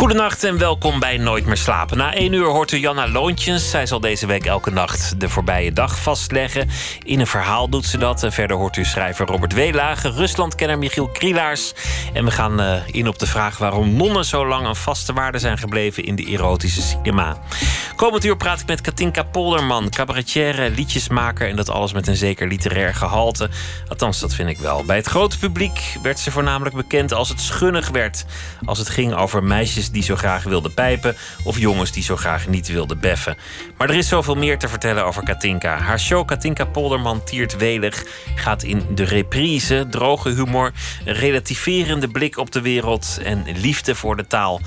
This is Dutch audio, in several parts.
Goedenacht en welkom bij Nooit meer slapen. Na één uur hoort u Janna Loontjens. Zij zal deze week elke nacht de voorbije dag vastleggen. In een verhaal doet ze dat. En verder hoort u schrijver Robert Weelage, Ruslandkenner Michiel Krielaars. En we gaan uh, in op de vraag waarom nonnen zo lang een vaste waarde zijn gebleven in de erotische cinema. Komend uur praat ik met Katinka Polderman, cabaretière, liedjesmaker en dat alles met een zeker literair gehalte. Althans, dat vind ik wel. Bij het grote publiek werd ze voornamelijk bekend als het schunnig werd. Als het ging over meisjes die zo graag wilden pijpen of jongens die zo graag niet wilden beffen. Maar er is zoveel meer te vertellen over Katinka. Haar show Katinka Polderman tiert welig gaat in de reprise, droge humor, relativerende blik op de wereld en liefde voor de taal.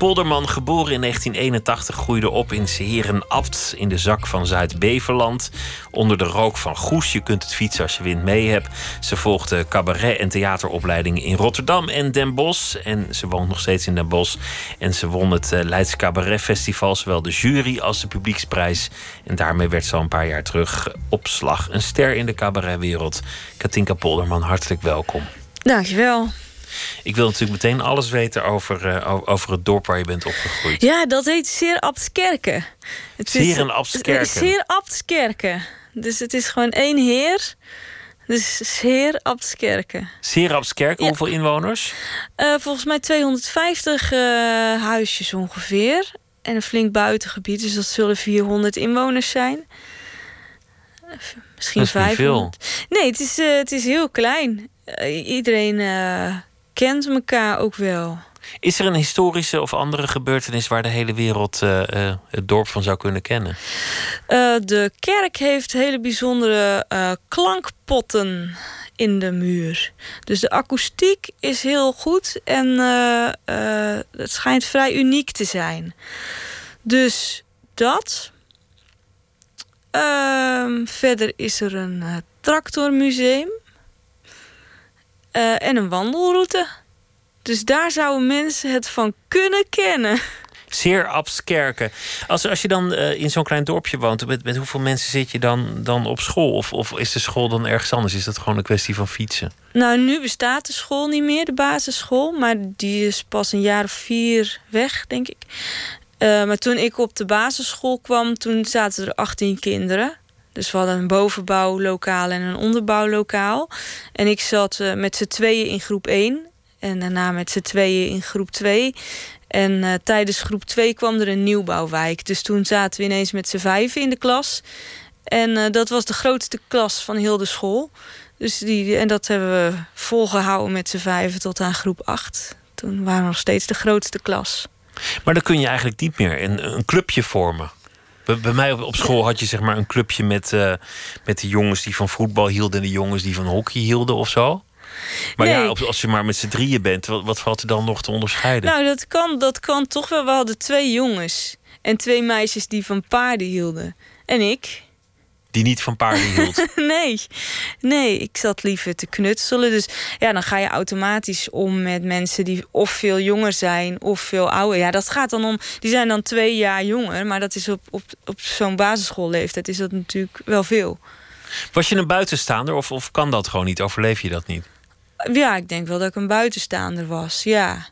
Polderman, geboren in 1981, groeide op in Seherenabt in de zak van Zuid-Beverland. Onder de rook van Goes. Je kunt het fietsen als je wind mee hebt. Ze volgde cabaret- en theateropleidingen in Rotterdam en Den Bosch. En ze woont nog steeds in Den Bosch. En ze won het eh, Leidse Cabaret Festival, zowel de jury als de publieksprijs. En daarmee werd ze al een paar jaar terug op slag een ster in de cabaretwereld. Katinka Polderman, hartelijk welkom. Dankjewel. Ik wil natuurlijk meteen alles weten over, uh, over het dorp waar je bent opgegroeid. Ja, dat heet Zeer Abtskerken. Zeer en Abtskerken. Zeer Abtskerken. Dus het is gewoon één heer. Dus Zeer Abtskerken. Zeer Abtskerken, hoeveel inwoners? Uh, volgens mij 250 uh, huisjes ongeveer. En een flink buitengebied, dus dat zullen 400 inwoners zijn. Misschien 500. Nee, het is, uh, het is heel klein. iedereen kent elkaar ook wel. Is er een historische of andere gebeurtenis waar de hele wereld uh, uh, het dorp van zou kunnen kennen? Uh, de kerk heeft hele bijzondere klankpotten in de muur. Dus de akoestiek is heel goed en het schijnt vrij uniek te zijn. Dus dat. Ehm, verder is er een tractormuseum. Uh, en een wandelroute. Dus daar zouden mensen het van kunnen kennen. Zeer Abskerken. Als, als je dan uh, in zo'n klein dorpje woont, met, met hoeveel mensen zit je dan, dan op school? Of, of is de school dan ergens anders? Is dat gewoon een kwestie van fietsen? Nou, nu bestaat de school niet meer, de basisschool. Maar die is pas een jaar of vier weg, denk ik. Uh, maar toen ik op de basisschool kwam, toen zaten er 18 kinderen. Dus we hadden een bovenbouwlokaal en een onderbouwlokaal. En ik zat uh, met z'n tweeën in groep 1. En daarna met z'n tweeën in groep 2. En uh, tijdens groep 2 kwam er een nieuwbouwwijk. Dus toen zaten we ineens met z'n vijven in de klas. En uh, dat was de grootste klas van heel de school. Dus die, en dat hebben we volgehouden met z'n vijven tot aan groep 8. Toen waren we nog steeds de grootste klas. Maar dan kun je eigenlijk niet meer een, een clubje vormen. Bij mij op school had je zeg maar een clubje met, uh, met de jongens die van voetbal hielden en de jongens die van hockey hielden of zo. Maar nee. ja, als je maar met z'n drieën bent, wat, wat valt er dan nog te onderscheiden? Nou, dat kan, dat kan toch wel. We hadden twee jongens en twee meisjes die van paarden hielden. En ik. Die niet van paarden hield? nee, nee, ik zat liever te knutselen. Dus ja, dan ga je automatisch om met mensen die of veel jonger zijn of veel ouder. Ja, dat gaat dan om. Die zijn dan twee jaar jonger, maar dat is op, op, op zo'n basisschoolleeftijd is dat natuurlijk wel veel. Was je een buitenstaander of, of kan dat gewoon niet? Overleef je dat niet? Ja, ik denk wel dat ik een buitenstaander was, ja.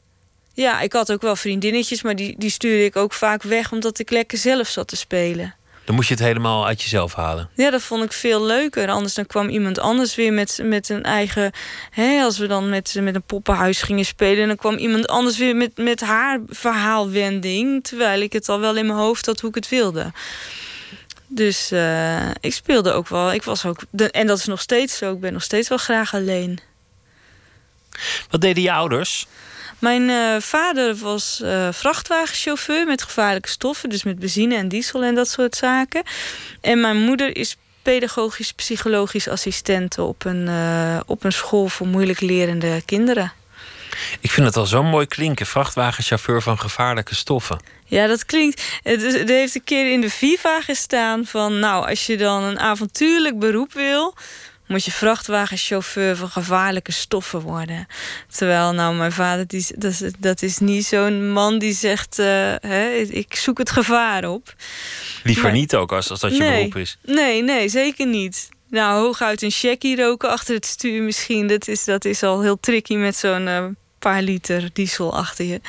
Ja, ik had ook wel vriendinnetjes, maar die, die stuurde ik ook vaak weg omdat ik lekker zelf zat te spelen. Dan moest je het helemaal uit jezelf halen. Ja, dat vond ik veel leuker. Anders dan kwam iemand anders weer met, met een eigen. Hè, als we dan met, met een poppenhuis gingen spelen, dan kwam iemand anders weer met, met haar verhaalwending. Terwijl ik het al wel in mijn hoofd had hoe ik het wilde. Dus uh, ik speelde ook wel. Ik was ook. De, en dat is nog steeds zo. Ik ben nog steeds wel graag alleen. Wat deden je ouders? Mijn uh, vader was uh, vrachtwagenchauffeur met gevaarlijke stoffen, dus met benzine en diesel en dat soort zaken. En mijn moeder is pedagogisch psychologisch assistent op een, uh, op een school voor moeilijk lerende kinderen. Ik vind het al zo mooi klinken, vrachtwagenchauffeur van gevaarlijke stoffen. Ja, dat klinkt. Het, het heeft een keer in de Viva gestaan van, nou, als je dan een avontuurlijk beroep wil, moet je vrachtwagenchauffeur van gevaarlijke stoffen worden. Terwijl, nou, mijn vader, die, dat, is, dat is niet zo'n man die zegt: uh, hè, ik zoek het gevaar op. Liever niet ook als, als dat je beroep is. Nee, nee, zeker niet. Nou, hooguit een checkie roken achter het stuur misschien. Dat is, dat is al heel tricky met zo'n uh, paar liter diesel achter je.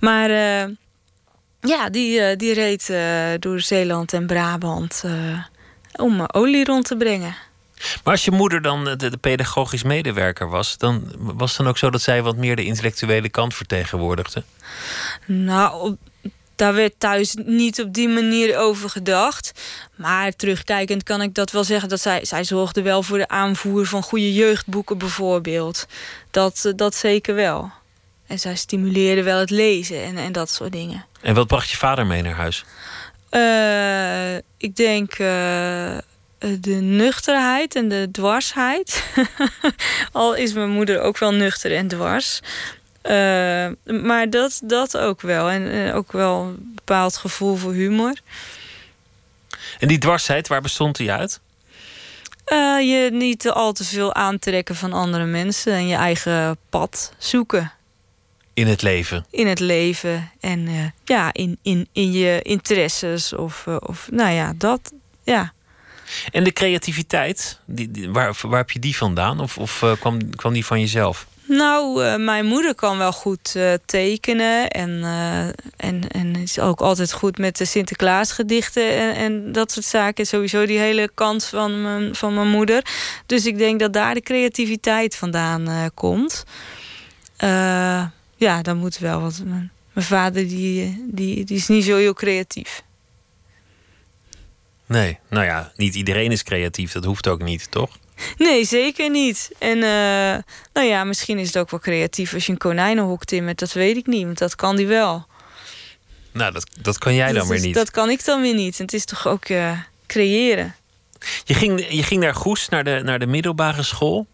Maar uh, ja, die, die reed door Zeeland en Brabant om olie rond te brengen. Maar als je moeder dan de, de, pedagogisch medewerker was, dan was het dan ook zo dat zij wat meer de intellectuele kant vertegenwoordigde? Nou, daar werd thuis niet op die manier over gedacht. Maar terugkijkend kan ik dat wel zeggen. Dat zij, zij zorgde wel voor de aanvoer van goede jeugdboeken bijvoorbeeld. Dat, dat zeker wel. En zij stimuleerde wel het lezen en, en dat soort dingen. En wat bracht je vader mee naar huis? Uh, ik denk uh, de nuchterheid en de dwarsheid. Al is mijn moeder ook wel nuchter en dwars. Uh, maar dat, dat ook wel. En ook wel een bepaald gevoel voor humor. En die dwarsheid, waar bestond die uit? je niet al te veel aantrekken van andere mensen en je eigen pad zoeken. In het leven. In het leven en ja, in, in, in je interesses of, of nou ja, dat. Ja. En de creativiteit, die, waar, waar heb je die vandaan? Of, of uh, kwam, kwam die van jezelf? Nou, mijn moeder kan wel goed tekenen en, en, en is ook altijd goed met de Sinterklaasgedichten en, en dat soort zaken. Sowieso die hele kant van mijn, van mijn moeder. Dus ik denk dat daar de creativiteit vandaan komt ja, dan moet wel. Want mijn, mijn vader die, die, die is niet zo heel creatief. Nee, nou ja, niet iedereen is creatief. Dat hoeft ook niet, toch? Nee, zeker niet. En uh, nou ja, misschien is het ook wel creatief als je een konijnenhok timmert. Dat weet ik niet, want dat kan die wel. Nou, dat, dat kan jij dan weer niet. Dat kan ik dan weer niet. En het is toch ook uh, creëren. Je ging, je ging naar Goes, naar de, naar de middelbare school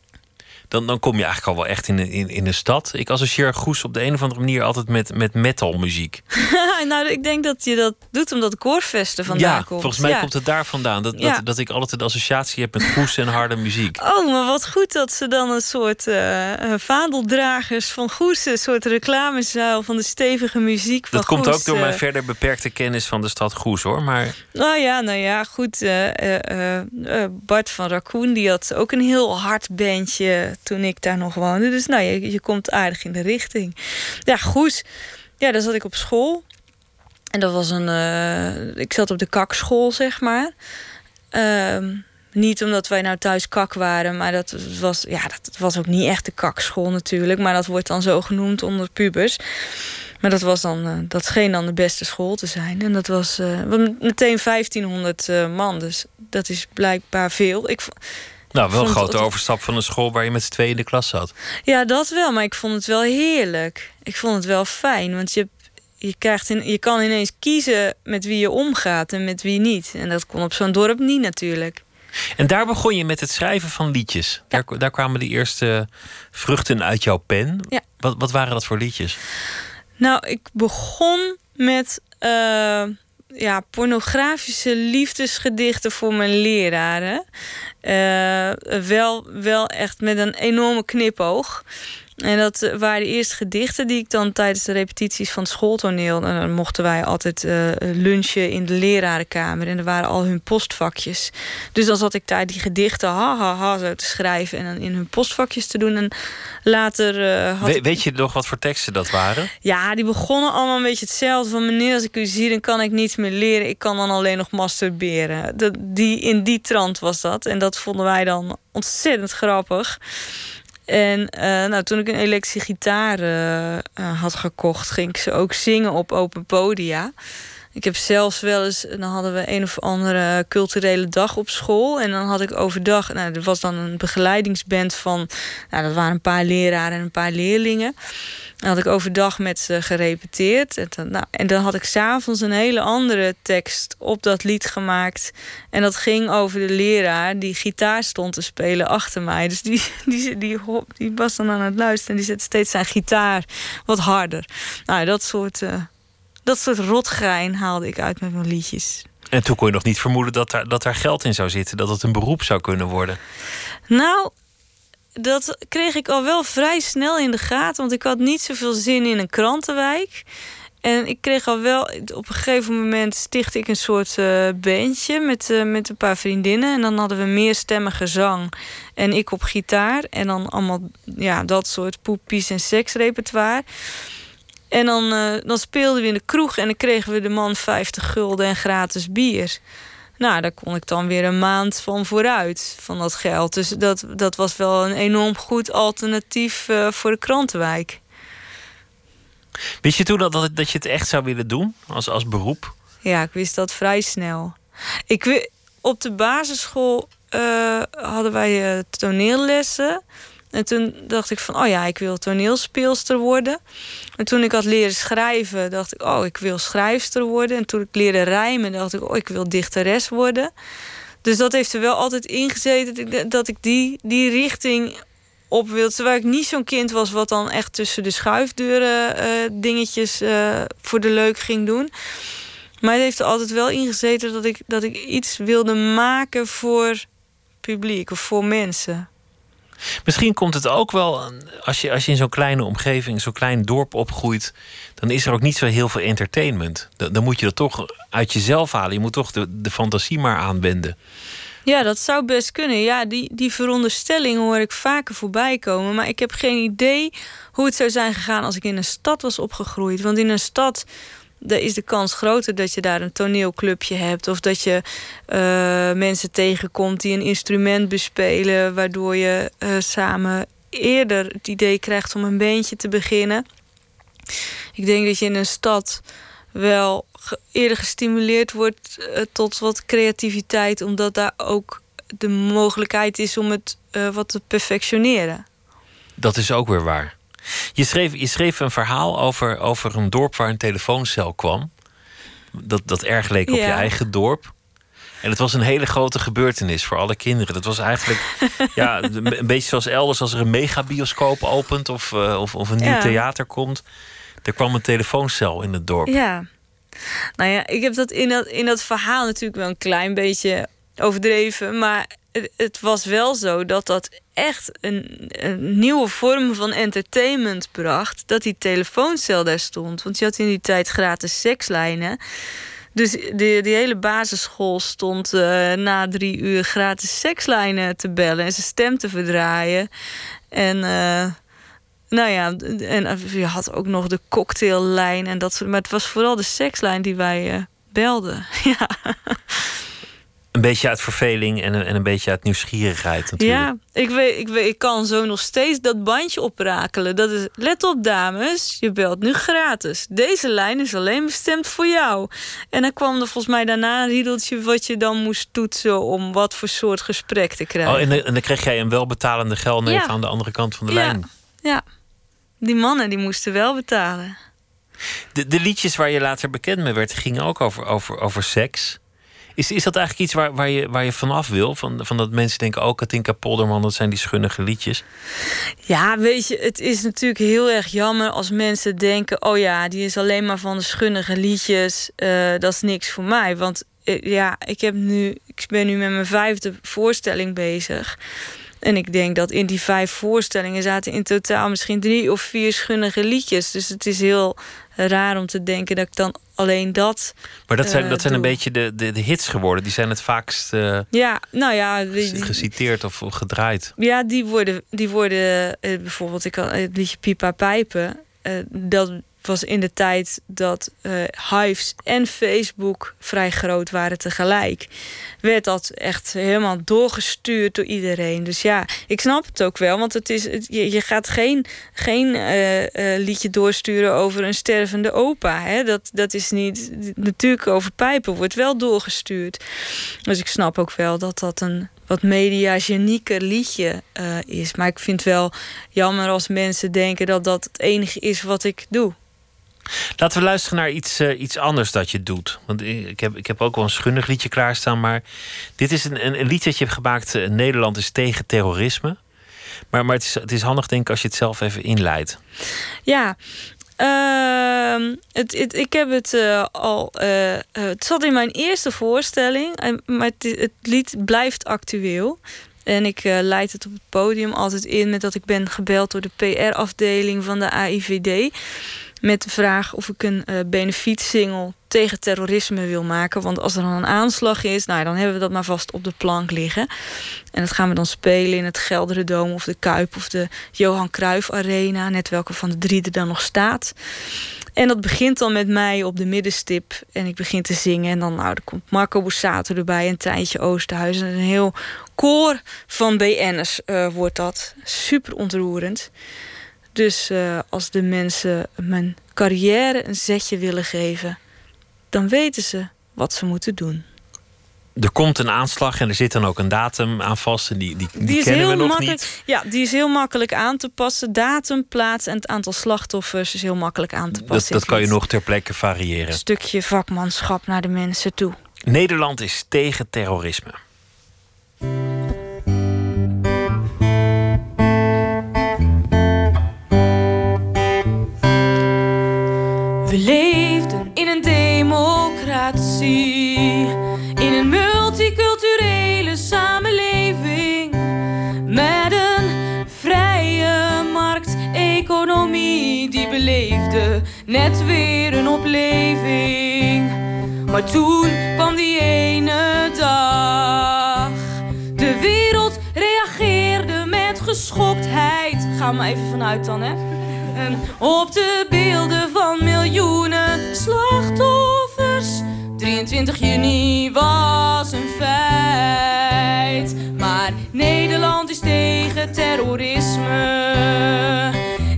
dan, dan kom je eigenlijk al wel echt in de, in, in de stad. Ik associeer Goes op de een of andere manier altijd met, met metalmuziek. nou, ik denk dat je dat doet omdat de koorvesten vandaan ja, komt. volgens mij komt het daar vandaan. Dat, dat, dat ik altijd de associatie heb met Goes en harde muziek. Oh, maar wat goed dat ze dan een soort uh, vaandeldragers van Goes... een soort reclamezuil van de stevige muziek van Dat komt ook door mijn verder beperkte kennis van de stad Goes, hoor. Maar... Nou ja, nou ja, goed. Uh, Bart van Raccoon, die had ook een heel hard bandje toen ik daar nog woonde. Dus nou, je, je komt aardig in de richting. Ja, goed. Ja, dan zat ik op school. En dat was een... Uh, ik zat op de kakschool, zeg maar. Uh, niet omdat wij nou thuis kak waren, maar dat was, ja, dat was ook niet echt de kakschool natuurlijk. Maar dat wordt dan zo genoemd onder pubers. Maar dat, was dan, uh, dat scheen dan de beste school te zijn. En dat was uh, meteen 1500 man. Dus dat is blijkbaar veel. Ik, nou, wel een grote overstap van een school waar je met z'n tweeën in de klas zat. Ja, dat wel, maar ik vond het wel heerlijk. Ik vond het wel fijn, want je, je, krijgt in, je kan ineens kiezen met wie je omgaat en met wie niet. En dat kon op zo'n dorp niet natuurlijk. En daar begon je met het schrijven van liedjes. Ja. Daar, daar kwamen de eerste vruchten uit jouw pen. Ja. Wat, wat waren dat voor liedjes? Nou, ik begon met uh, ja, pornografische liefdesgedichten voor mijn leraren. Uh, wel, wel echt met een enorme knipoog. En dat waren de eerste gedichten die ik dan tijdens de repetities van het schooltoneel. En dan mochten wij altijd uh, lunchen in de lerarenkamer. En er waren al hun postvakjes. Dus dan zat ik daar die gedichten ha ha ha zo te schrijven. En dan in hun postvakjes te doen. En later. Uh, had We, weet je nog wat voor teksten dat waren? Ja, die begonnen allemaal een beetje hetzelfde. Van meneer, als ik u zie, dan kan ik niets meer leren. Ik kan dan alleen nog masturberen. Dat, die, in die trant was dat. En dat vonden wij dan ontzettend grappig. En uh, nou, toen ik een elektrische gitaar uh, uh, had gekocht, ging ik ze ook zingen op open podia. Ik heb zelfs wel eens, dan hadden we een of andere culturele dag op school. En dan had ik overdag, nou, er was dan een begeleidingsband van, nou, dat waren een paar leraren en een paar leerlingen. Dan had ik overdag met ze gerepeteerd. En dan, nou, en dan had ik s'avonds een hele andere tekst op dat lied gemaakt. En dat ging over de leraar die gitaar stond te spelen achter mij. Dus die, die, die, die was dan aan het luisteren en die zette steeds zijn gitaar wat harder. Nou, dat soort, uh, dat soort rotgein haalde ik uit met mijn liedjes. En toen kon je nog niet vermoeden dat daar, dat daar geld in zou zitten, dat het een beroep zou kunnen worden. Nou, dat kreeg ik al wel vrij snel in de gaten, want ik had niet zoveel zin in een krantenwijk. En ik kreeg al wel, op een gegeven moment stichtte ik een soort uh, bandje met, uh, met een paar vriendinnen. En dan hadden we meerstemmige zang en ik op gitaar. En dan allemaal ja, dat soort poepies en seksrepertoire. En dan, uh, dan speelden we in de kroeg en dan kregen we de man 50 gulden en gratis bier. Nou, daar kon ik dan weer een maand van vooruit, van dat geld. Dus dat, dat was wel een enorm goed alternatief voor de krantenwijk. Wist je toen dat, dat, dat je het echt zou willen doen als, als beroep? Ja, ik wist dat vrij snel. Ik, op de basisschool uh, hadden wij uh, toneellessen. En toen dacht ik van, oh ja, ik wil toneelspeelster worden. En toen ik had leren schrijven, dacht ik, oh, ik wil schrijfster worden. En toen ik leerde rijmen, dacht ik, oh, ik wil dichteres worden. Dus dat heeft er wel altijd ingezeten dat ik die, die richting op wil. Terwijl ik niet zo'n kind was wat dan echt tussen de schuifdeuren uh, dingetjes uh, voor de leuk ging doen. Maar het heeft er altijd wel ingezeten dat ik, dat ik iets wilde maken voor publiek of voor mensen. Misschien komt het ook wel, als je, als je in zo'n kleine omgeving, zo'n klein dorp opgroeit, dan is er ook niet zo heel veel entertainment. Dan, dan moet je dat toch uit jezelf halen. Je moet toch de, de fantasie maar aanwenden. Ja, dat zou best kunnen. Ja, die, die veronderstelling hoor ik vaker voorbij komen. Maar ik heb geen idee hoe het zou zijn gegaan als ik in een stad was opgegroeid. Want in een stad daar is de kans groter dat je daar een toneelclubje hebt. Of dat je uh, mensen tegenkomt die een instrument bespelen. Waardoor je uh, samen eerder het idee krijgt om een beentje te beginnen. Ik denk dat je in een stad wel eerder gestimuleerd wordt uh, tot wat creativiteit, omdat daar ook de mogelijkheid is om het wat te perfectioneren. Dat is ook weer waar. Je schreef, je schreef een verhaal over, over een dorp waar een telefooncel kwam. Dat, dat erg leek op ja. je eigen dorp. En het was een hele grote gebeurtenis voor alle kinderen. Dat was eigenlijk ja, een beetje zoals elders als er een megabioscoop opent of, uh, of, of een nieuw ja. theater komt. Er kwam een telefooncel in het dorp. Ja. Nou ja, ik heb dat in dat, in dat verhaal natuurlijk wel een klein beetje overdreven. Maar het, was wel zo dat dat echt een, een, nieuwe vorm van entertainment bracht. Dat die telefooncel daar stond. Want je had in die tijd gratis sekslijnen. Dus die, die hele basisschool stond uh, na drie uur gratis sekslijnen te bellen en zijn stem te verdraaien. En uh, nou ja, en je had ook nog de cocktaillijn en dat soort. Maar het was vooral de sekslijn die wij uh, belden. ja. Een beetje uit verveling en een, en een beetje uit nieuwsgierigheid natuurlijk. Ja, ik, weet, ik, weet, ik kan zo nog steeds dat bandje oprakelen. Dat is, let op dames, je belt nu gratis. Deze lijn is alleen bestemd voor jou. En dan kwam er volgens mij daarna een riedeltje... wat je dan moest toetsen om wat voor soort gesprek te krijgen. Oh, en, dan, en dan kreeg jij een welbetalende geldneef ja. aan de andere kant van de ja. lijn. Ja, die mannen die moesten wel betalen. De, de liedjes waar je later bekend mee werd, gingen ook over, over, over seks. Is, is dat eigenlijk iets waar, waar, je, waar je vanaf wil? Van, van dat mensen denken, oh, Katinka Polderman, dat zijn die schunnige liedjes. Ja, weet je, het is natuurlijk heel erg jammer als mensen denken... oh ja, die is alleen maar van de schunnige liedjes. Uh, dat is niks voor mij. Want uh, ja, ik, heb nu, ik ben nu met mijn vijfde voorstelling bezig... En ik denk dat in die vijf voorstellingen zaten in totaal misschien drie of vier schunnige liedjes. Dus het is heel raar om te denken dat ik dan alleen dat. Maar dat zijn, uh, dat zijn een doe. beetje de, de, de hits geworden. Die zijn het vaakst uh, Ja, nou ja. Die, die- geciteerd of gedraaid. ja, die worden, die worden eh, bijvoorbeeld, ik het liedje Pipa Pijpen. eh, dat was in de tijd dat eh, Hives en Facebook vrij groot waren tegelijk. Werd dat echt helemaal doorgestuurd door iedereen. Dus ja, ik snap het ook wel. Want het is, je, gaat geen, geen eh, eh, liedje doorsturen over een stervende opa. Hè? Dat, dat is niet. Natuurlijk over pijpen wordt wel doorgestuurd. Dus ik snap ook wel dat dat een wat mediagenieker liedje is. Maar ik vind het wel jammer als mensen denken dat dat het enige is wat ik doe. Laten we luisteren naar iets, eh, iets anders dat je doet. Want ik heb, ik heb ook wel een schunnig liedje klaarstaan. Maar dit is een, een, een lied dat je hebt gemaakt. eh, Nederland is tegen terrorisme. Maar, maar het, is, het is handig, denk ik, als je het zelf even inleidt. Ja, Ehm, het, het, ik heb het uh, al. Het zat in mijn eerste voorstelling, maar het, het lied blijft actueel. En ik leid het op het podium altijd in met dat ik ben gebeld door de PR-afdeling van de AIVD met de vraag of ik een uh, benefietsingle tegen terrorisme wil maken. Want als er dan een aanslag is, nou, dan hebben we dat maar vast op de plank liggen. En dat gaan we dan spelen in het Gelderen of de Kuip of de Johan Cruijff Arena. Net welke van de drie er dan nog staat. En dat begint dan met mij op de middenstip. En ik begin te zingen. En dan, nou, komt Marco Bussato erbij. En Treintje Oosterhuis. En een heel koor van BN'ers uh, wordt dat. Super ontroerend. Dus uh, als de mensen mijn carrière een zetje willen geven, dan weten ze wat ze moeten doen. Er komt een aanslag en er zit dan ook een datum aan vast. En die, die, die, die kennen we nog niet. Ja, die is heel makkelijk aan te passen. Datum, plaats en het aantal slachtoffers is heel makkelijk aan te passen. Dat, dat kan je nog ter plekke variëren. Een stukje vakmanschap naar de mensen toe. Nederland is tegen terrorisme. We leefden in een democratie, in een multiculturele samenleving met een vrije markteconomie die beleefde net weer een opleving. Maar toen kwam die ene dag. Geschoktheid. Ga maar even vanuit dan, hè? En op de beelden van miljoenen slachtoffers. 23 juni was een feit. Maar Nederland is tegen terrorisme.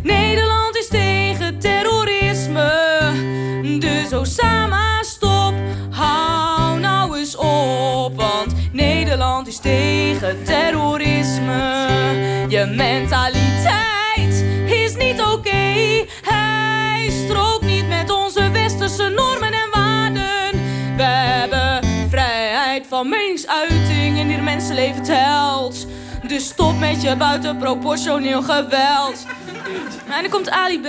Nederland is tegen terrorisme. Dus Osama, Nederland is tegen terrorisme. Je mentaliteit niet oké. Hij strookt niet met onze westerse normen en waarden. We hebben vrijheid van meningsuiting en hier mensenleven telt. Dus stop met je buitenproportioneel geweld. En dan komt Ali B.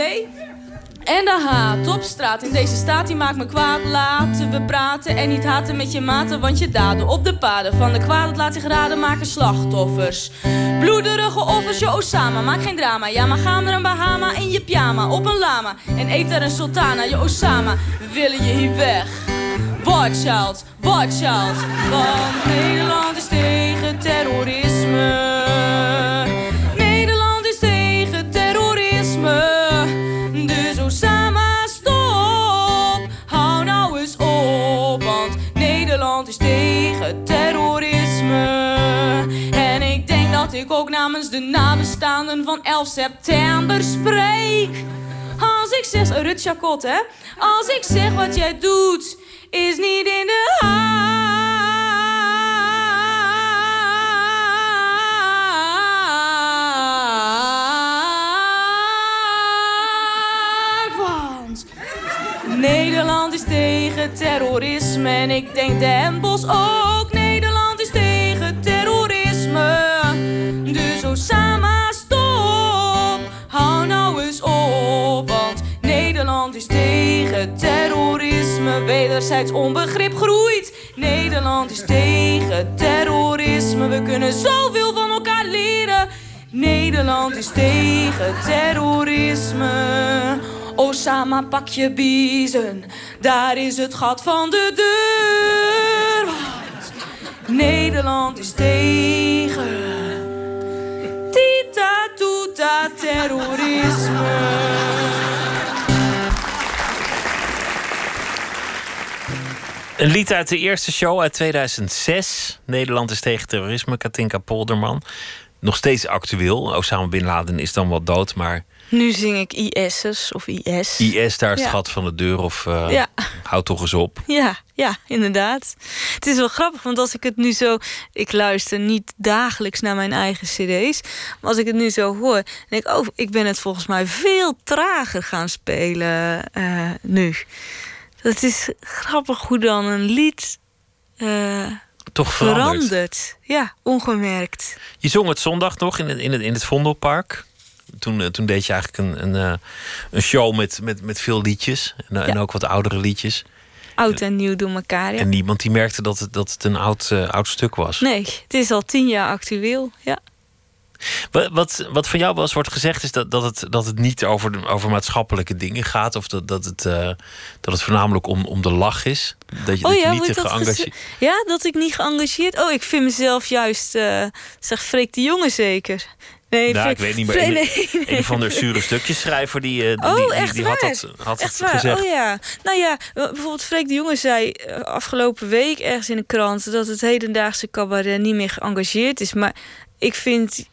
En de haat op straat in deze staat die maakt me kwaad. Laten we praten en niet haten met je maten. Want je daden op de paden van de kwaad laat zich raden maken slachtoffers. Bloederige offers, je Osama, maak geen drama. Ja, maar ga naar een Bahama in je pyjama op een lama. En eet daar een sultana, je Osama. We willen je hier weg. Watch out, watch out. Want Nederland is tegen terrorisme. Ik ook namens de nabestaanden van 11 september spreek. Als ik zeg, Rut hè? Als ik zeg wat jij doet, is niet in de Want Nederland is tegen terrorisme en ik denk Den Bos ook. Wederzijds onbegrip groeit. Nederland is tegen terrorisme. We kunnen zoveel van elkaar leren. Nederland is tegen terrorisme. Osama, pak je biezen. Daar is het gat van de deur. Nederland is tegen Tita tuta terrorisme. Een lied uit de eerste show uit 2006. Nederland is tegen terrorisme, Katinka Polderman. Nog steeds actueel. Osama Bin Laden is dan wel dood, maar nu zing ik IS'ers of IS. IS, daar is het gat van de deur of uh, ja. houd toch eens op. Ja, ja, inderdaad. Het is wel grappig, want als ik het nu zo... Ik luister niet dagelijks naar mijn eigen cd's. Maar als ik het nu zo hoor, denk ik... Oh, ik ben het volgens mij veel trager gaan spelen uh, nu. Dat is grappig hoe dan een lied... Uh, toch verandert. Ja, ongemerkt. Je zong het zondag nog in het, in het, in het Vondelpark. Toen, eh, toen deed je eigenlijk een, een, eh, een show met, met, met veel liedjes. En, en ook wat oudere liedjes. Oud en nieuw door elkaar, ja. En niemand die merkte dat het, dat het een oud, oud stuk was. Nee, het is al tien jaar actueel, ja. Wat, wat, van jou wel eens wordt gezegd is dat, dat, het, dat het niet over, de, over maatschappelijke dingen gaat. Of dat, dat, het, uh, dat het voornamelijk om, om de lach is. Dat je, oh, dat ja, je niet geëngageerd... Ja, dat ik niet geëngageerd... Oh, ik vind mezelf juist... Uh, zeg, Freek de Jongen zeker. Nee, nou, ik weet niet meer. Een, nee, nee. een van de zure stukjes schrijver die, uh, oh, die, die, die had dat, had echt het gezegd. Oh ja. Nou ja, bijvoorbeeld Freek de Jonge zei afgelopen week ergens in de krant dat het hedendaagse cabaret niet meer geëngageerd is. Maar ik vind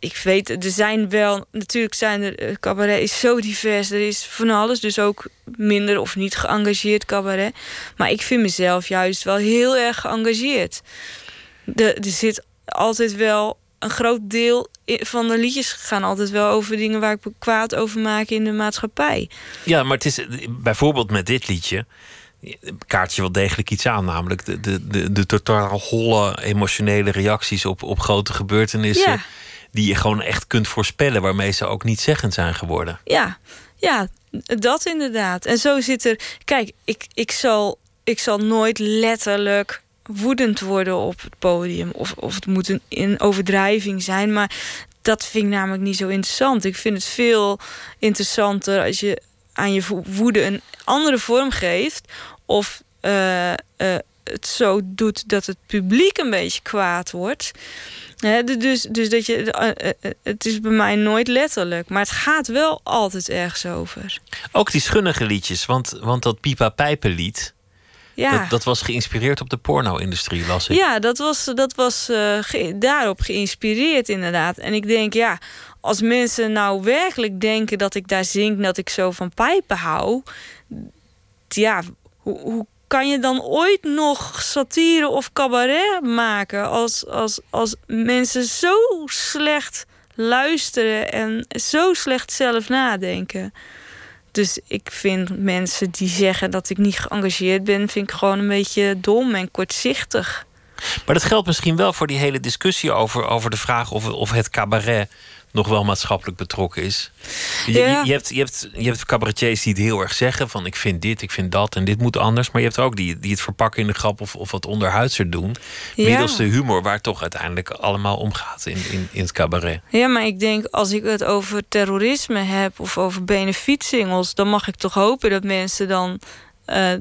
ik weet, er zijn wel, natuurlijk zijn er, uh, cabaret is zo divers, er is van alles, dus ook minder of niet geëngageerd cabaret. Maar ik vind mezelf juist wel heel erg geëngageerd. De, er zit altijd wel een groot deel van de liedjes gaan altijd wel over dingen waar ik me kwaad over maak in de maatschappij. Ja, maar het is bijvoorbeeld met dit liedje kaartje wel degelijk iets aan. Namelijk de, de, de, de totaal holle emotionele reacties op, op grote gebeurtenissen. Ja die je gewoon echt kunt voorspellen, waarmee ze ook niet zeggend zijn geworden. Ja, ja, dat inderdaad. En zo zit er. Kijk, ik, ik, zal, ik zal nooit letterlijk woedend worden op het podium. Of, of het moet een, overdrijving zijn. Maar dat vind ik namelijk niet zo interessant. Ik vind het veel interessanter als je aan je woede een andere vorm geeft. Of uh, uh, het zo doet dat het publiek een beetje kwaad wordt dus, dus dat je, eh, eh, eh, het is bij mij nooit letterlijk, maar het gaat wel altijd ergens over. Ook die schunnige liedjes, want, want dat Pipa Pijpenlied, ja. dat, dat was geïnspireerd op de porno-industrie, las ik. Ja, dat was, dat was daarop geïnspireerd inderdaad. En ik denk, ja, als mensen nou werkelijk denken dat ik daar zing, dat ik zo van pijpen hou, ja, hoe, hoe kan je dan ooit nog satire of cabaret maken als, als, als mensen zo slecht luisteren en zo slecht zelf nadenken? Dus ik vind mensen die zeggen dat ik niet geëngageerd ben, vind ik gewoon een beetje dom en kortzichtig. Maar dat geldt misschien wel voor die hele discussie over, over de vraag of, of het cabaret nog wel maatschappelijk betrokken is. Je, ja. je, hebt, je, hebt, je hebt cabaretiers die het heel erg zeggen: van ik vind dit, ik vind dat en dit moet anders. Maar je hebt ook die, die het verpakken in de grap of, of wat onderhuidser doen. Ja. Middels de humor waar het toch uiteindelijk allemaal om gaat in, in, in het cabaret. Ja, maar ik denk als ik het over terrorisme heb of over benefietsingels, dan mag ik toch hopen dat mensen dan uh,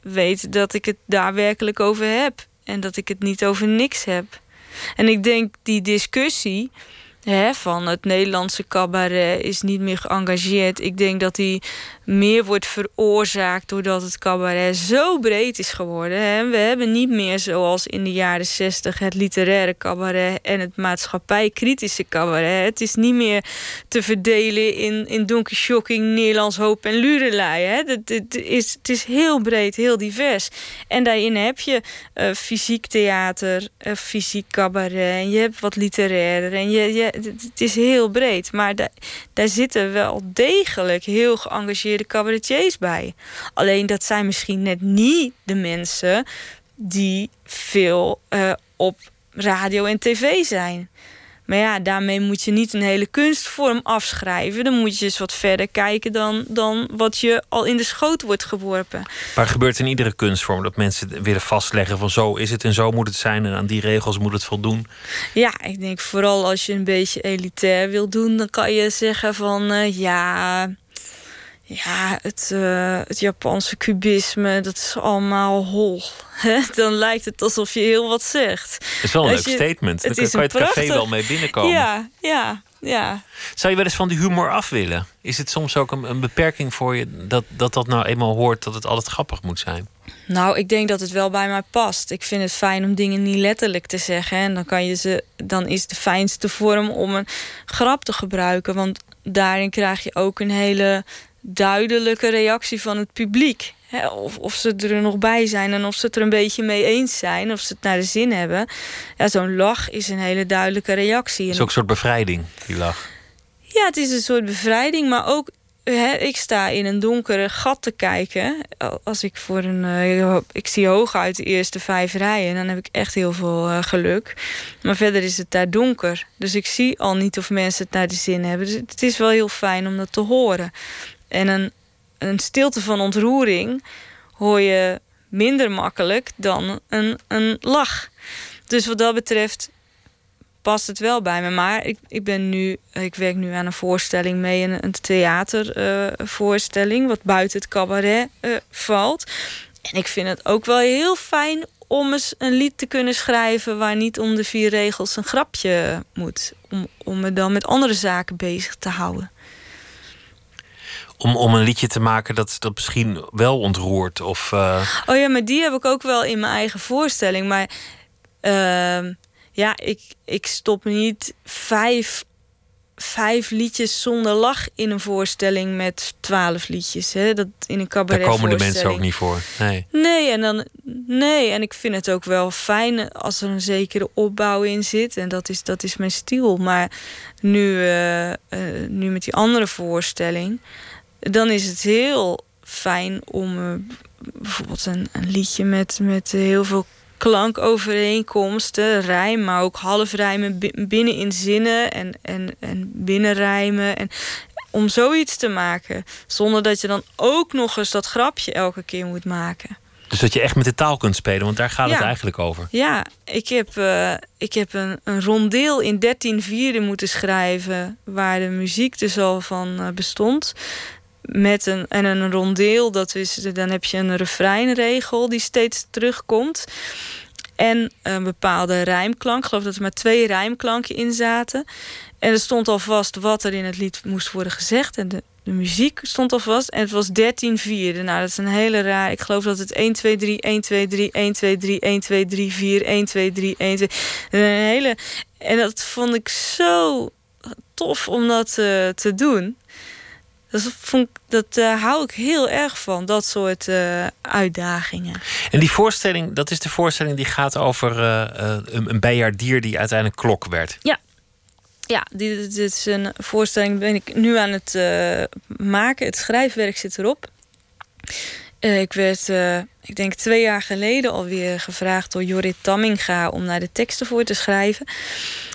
weten dat ik het daar werkelijk over heb. En dat ik het niet over niks heb. En ik denk die discussie hè, van het Nederlandse cabaret is niet meer geëngageerd. Ik denk dat die meer wordt veroorzaakt doordat het cabaret zo breed is geworden. Hè. We hebben niet meer zoals in de jaren zestig het literaire cabaret en het maatschappijkritische cabaret. Het is niet meer te verdelen in, in donker shocking, Nederlands hoop en lurelei. Hè. Het, het, is, het is heel breed, heel divers. En daarin heb je uh, fysiek theater, uh, fysiek cabaret en je hebt wat literair en je, je, het is heel breed. Maar daar, daar zitten wel degelijk heel geëngageerde de cabaretiers bij. Alleen dat zijn misschien net niet de mensen die veel uh, op radio en tv zijn. Maar ja, daarmee moet je niet een hele kunstvorm afschrijven. Dan moet je eens wat verder kijken dan, dan wat je al in de schoot wordt geworpen. Maar gebeurt in iedere kunstvorm dat mensen willen vastleggen van zo is het en zo moet het zijn en aan die regels moet het voldoen? Ja, ik denk vooral als je een beetje elitair wil doen, dan kan je zeggen van uh, ja ja, het, uh, het Japanse kubisme, dat is allemaal hol. Dan lijkt het alsof je heel wat zegt. Het is wel een leuk statement. Dan kan je het café wel mee binnenkomen. Ja, ja, ja. Zou je wel eens van die humor af willen? Is het soms ook een, een beperking voor je dat, dat dat nou eenmaal hoort dat het altijd grappig moet zijn? Nou, ik denk dat het wel bij mij past. Ik vind het fijn om dingen niet letterlijk te zeggen. En dan, kan je ze, dan is de fijnste vorm om een grap te gebruiken. Want daarin krijg je ook een hele duidelijke reactie van het publiek. of, of ze er nog bij zijn en of ze het er een beetje mee eens zijn, of ze het naar de zin hebben. Ja, Zo'n lach is een hele duidelijke reactie. Het is ook een soort bevrijding, die lach. Ja, het is een soort bevrijding, maar ook ik sta in een donkere gat te kijken. Als ik voor een. Uh, ik zie hooguit de eerste vijf rijen. Dan heb ik echt heel veel uh, geluk. Maar verder is het daar donker. Dus ik zie al niet of mensen het naar de zin hebben. Dus het is wel heel fijn om dat te horen. En een, stilte van ontroering hoor je minder makkelijk dan een, een lach. Dus wat dat betreft past het wel bij me. Maar ik, ik ben nu, ik werk nu aan een voorstelling mee, een, een theatervoorstelling, uh, wat buiten het cabaret uh, valt. En ik vind het ook wel heel fijn om eens een lied te kunnen schrijven waar niet om de vier regels een grapje moet. Om, om me dan met andere zaken bezig te houden. Om, om een liedje te maken dat, dat misschien wel ontroert? Of, uh... Oh ja, maar die heb ik ook wel in mijn eigen voorstelling. Maar uh, ja, ik, ik stop niet vijf, vijf liedjes zonder lach in een voorstelling met twaalf liedjes. Hè? Dat in een cabaret. Daar komen de mensen ook niet voor. Nee. Nee, en dan, nee, en ik vind het ook wel fijn als er een zekere opbouw in zit. En dat is, dat is mijn stil. Maar nu, uh, uh, nu met die andere voorstelling, dan is het heel fijn om uh, bijvoorbeeld een, een liedje met, met heel veel klankovereenkomsten, rijm, maar ook halfrijmen binnen in zinnen en, en, en binnenrijmen. En om zoiets te maken, zonder dat je dan ook nog eens dat grapje elke keer moet maken. Dus dat je echt met de taal kunt spelen, want daar gaat het eigenlijk over. Ja, ik heb, uh, ik heb een, een rondeel in 13 vierde moeten schrijven... waar de muziek dus al van uh, bestond met een, en een rondeel, dat is, dan heb je een refreinregel die steeds terugkomt. En een bepaalde rijmklank. Ik geloof dat er maar twee rijmklanken in zaten. En er stond al vast wat er in het lied moest worden gezegd. En de, muziek stond al vast. En het was 13 vierde. Nou, dat is een hele raar. Ik geloof dat het 1, 2, 3, 1, 2, 3, 1, 2, 3, 1, 2, 3, 4, 1, 2, 3, 1, 2. Een hele. En dat vond ik zo tof om dat uh, te doen. Dat, vond, dat uh, hou ik heel erg van, dat soort uh, uitdagingen. En die voorstelling, dat is de voorstelling die gaat over uh, een, een bijaardier die uiteindelijk klok werd. Ja, ja dit, dit is een voorstelling ben ik nu aan het maken. Het schrijfwerk zit erop. ik werd, ik denk twee jaar geleden alweer gevraagd door Jorrit Tamminga om naar de teksten voor te schrijven.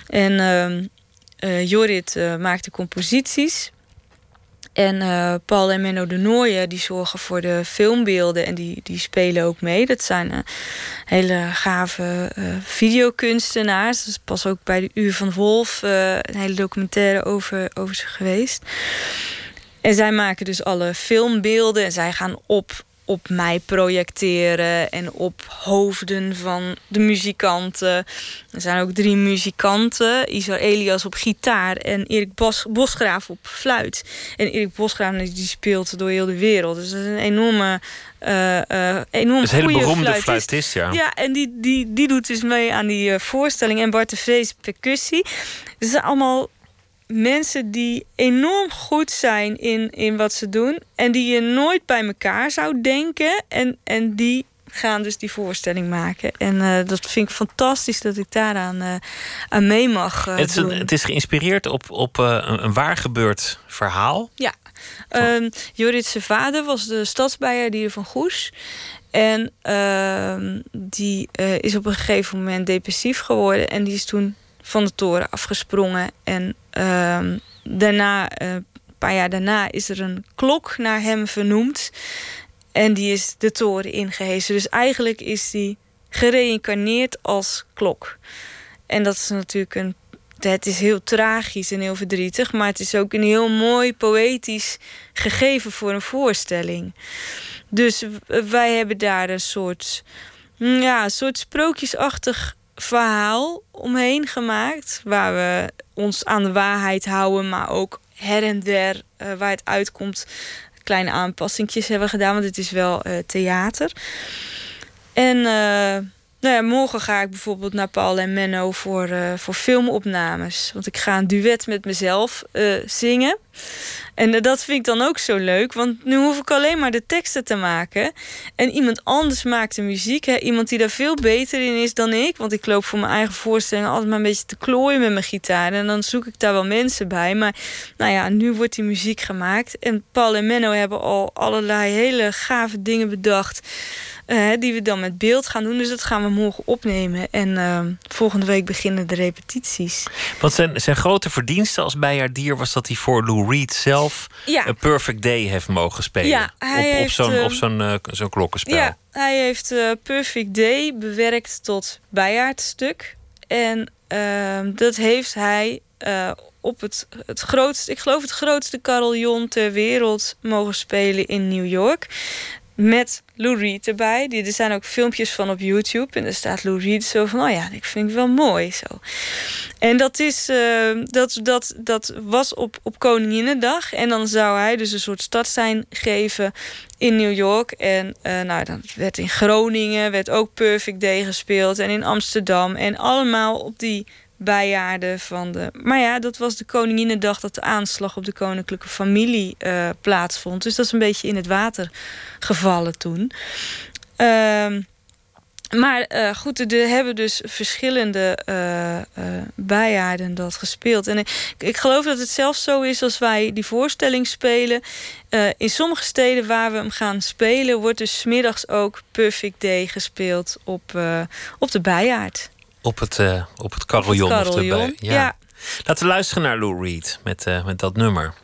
En ehm, Jorrit maakte composities. En uh, Paul en Menno de Nooijen die zorgen voor de filmbeelden en die, die spelen ook mee. Dat zijn uh, hele gave uh, videokunstenaars. Dus pas ook bij de Uur van Wolf een hele documentaire over, over ze geweest. En zij maken dus alle filmbeelden en zij gaan op op mij projecteren en op hoofden van de muzikanten. Er zijn ook drie muzikanten. Isar Elias op gitaar en Erik Bos Bosgraaf op fluit. En Erik Bosgraaf die speelt door heel de wereld. Dus dat is een enorme uh, uh, enorm een hele beroemde fluitist. ja. Ja, en die, die, die doet dus mee aan die uh, voorstelling. En Bart de Vrees percussie. Dus zijn allemaal mensen die enorm goed zijn in, in wat ze doen. En die je nooit bij elkaar zou denken. En, en die gaan dus die voorstelling maken. En uh, dat vind ik fantastisch dat ik daaraan uh, aan mee mag uh, het, is doen. het is geïnspireerd op, op een, een waar gebeurd verhaal. Ja. Um, Jorrit vader was de stadsbijer van Goes. En uh, die is op een gegeven moment depressief geworden. En die is toen van de toren afgesprongen. En uh, daarna, een paar jaar daarna, is er een klok naar hem vernoemd. En die is de toren ingehezen. Dus eigenlijk is die gereïncarneerd als klok. En dat is natuurlijk een. Het is heel tragisch en heel verdrietig, maar het is ook een heel mooi poëtisch gegeven voor een voorstelling. Dus wij hebben daar een soort, ja, een soort sprookjesachtig verhaal omheen gemaakt. Waar we ons aan de waarheid houden, maar ook her en der uh, waar het uitkomt. Kleine aanpassingjes hebben gedaan, want het is wel uh, theater. En uh, nou ja, morgen ga ik bijvoorbeeld naar Paul en Menno voor, voor filmopnames. Want ik ga een duet met mezelf zingen. En uh, dat vind ik dan ook zo leuk. Want nu hoef ik alleen maar de teksten te maken. En iemand anders maakt de muziek. Hè? Iemand die daar veel beter in is dan ik. Want ik loop voor mijn eigen voorstelling altijd maar een beetje te klooien met mijn gitaar. En dan zoek ik daar wel mensen bij. Maar nou ja, nu wordt die muziek gemaakt. En Paul en Menno hebben al allerlei hele gave dingen bedacht. Uh, die we dan met beeld gaan doen. Dus dat gaan we morgen opnemen. En uh, volgende week beginnen de repetities. Wat zijn, zijn grote verdiensten als bijaardier was dat hij voor Lou Reed zelf ja. een Perfect Day heeft mogen spelen. Ja, hij op, op zo'n heeft, op zo'n uh, klokkenspel. Ja, hij heeft Perfect Day bewerkt tot bijaardstuk. En ehm, dat heeft hij op het, het grootste, ik geloof het grootste carillon ter wereld mogen spelen in New York. Met Lou Reed erbij. Die, er zijn ook filmpjes van op YouTube. En er staat Lou Reed zo van... oh ja, ik vind het wel mooi zo. En dat, is, uh, dat, dat, dat was op, op Koninginnedag. En dan zou hij dus een soort stadssijn geven in New York. En uh, nou, dan werd in Groningen werd ook Perfect Day gespeeld. En in Amsterdam. En allemaal op die bijjaarden van de. Maar ja, dat was de Koninginnedag dat de aanslag op de koninklijke familie uh, plaatsvond. Dus dat is een beetje in het water gevallen toen. Uh, maar uh, goed, er hebben dus verschillende uh, bijjaarden dat gespeeld. En ik, ik, geloof dat het zelfs zo is als wij die voorstelling spelen. in sommige steden waar we hem gaan spelen, wordt dus smiddags ook Perfect Day gespeeld op, op de bijjaard op het, uh, op het carillon. Of het carillon. Of ja. ja. Laten we luisteren naar Lou Reed met, uh, met dat nummer.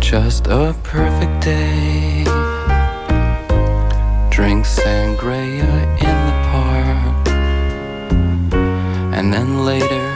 Just a perfect day. Drink sangria in the park. And then later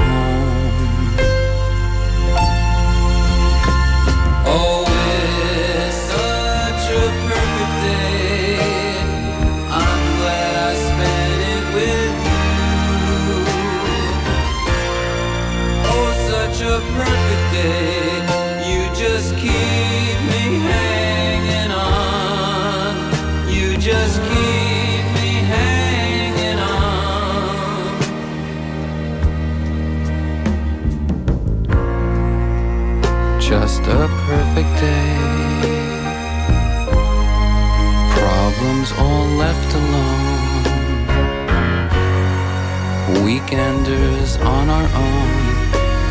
A perfect day. Problems all left alone. Weekenders on our own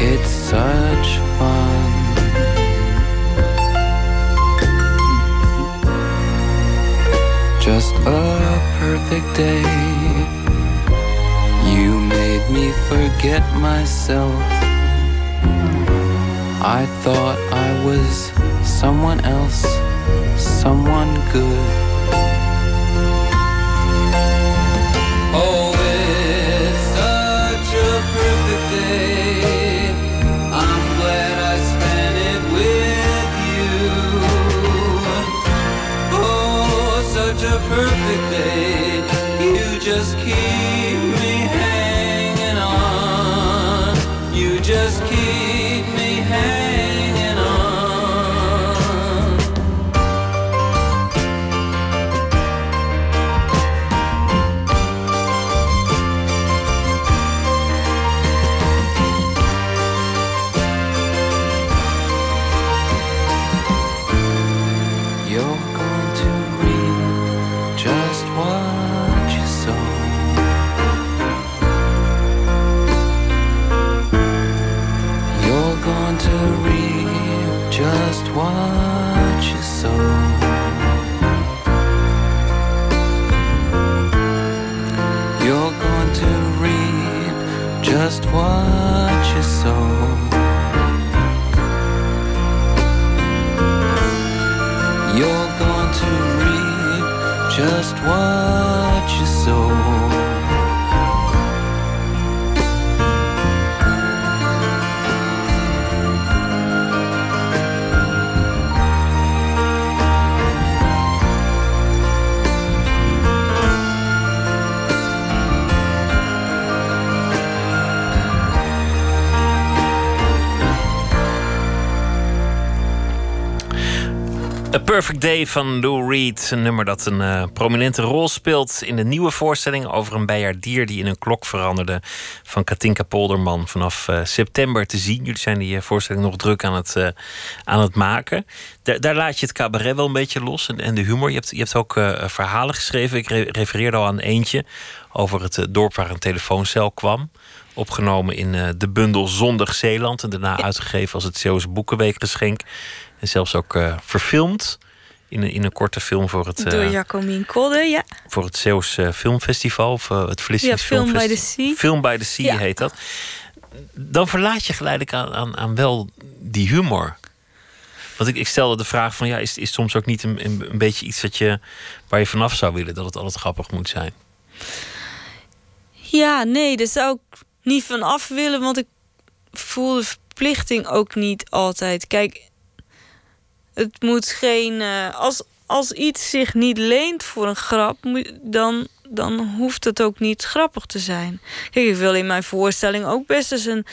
it's such fun. Just a perfect day. You made me forget myself. I thought was someone else, someone good. Oh, it's such a perfect day. I'm glad I spent it with you. Oh, such a perfect day. You just keep me hanging Perfect Day van Lou Reed. Een nummer dat een uh, prominente rol speelt in de nieuwe voorstelling over een bijaardier die in een klok veranderde. Van Katinka Polderman vanaf uh, september te zien. Jullie zijn die uh, voorstelling nog druk aan het, aan het maken. Daar, daar, laat je het cabaret wel een beetje los en, en de humor. Je hebt, je hebt ook verhalen geschreven. Ik re refereerde al aan eentje over het dorp waar een telefooncel kwam. Opgenomen in de bundel Zondag Zeeland. En daarna uitgegeven als het Zeeuwse Boekenweekgeschenk. En zelfs ook uh, verfilmd in een, in een korte film voor het... Door uh, Jacomien Kodde, ja. Voor het Zeeuws uh, Filmfestival, of het Vlissings ja, Film by the Sea. Film by the Sea ja. heet dat. Dan verlaat je geleidelijk aan, aan, aan wel die humor. Want ik, ik stelde de vraag van, ja, is, is soms ook niet een, een, beetje iets dat je, waar je vanaf zou willen, dat het altijd grappig moet zijn? Ja, nee, daar zou ik niet van af willen, want ik voel de verplichting ook niet altijd. Kijk, het moet geen. Uh, als, als iets zich niet leent voor een grap, dan, dan hoeft het ook niet grappig te zijn. Kijk, ik wil in mijn voorstelling ook best eens een,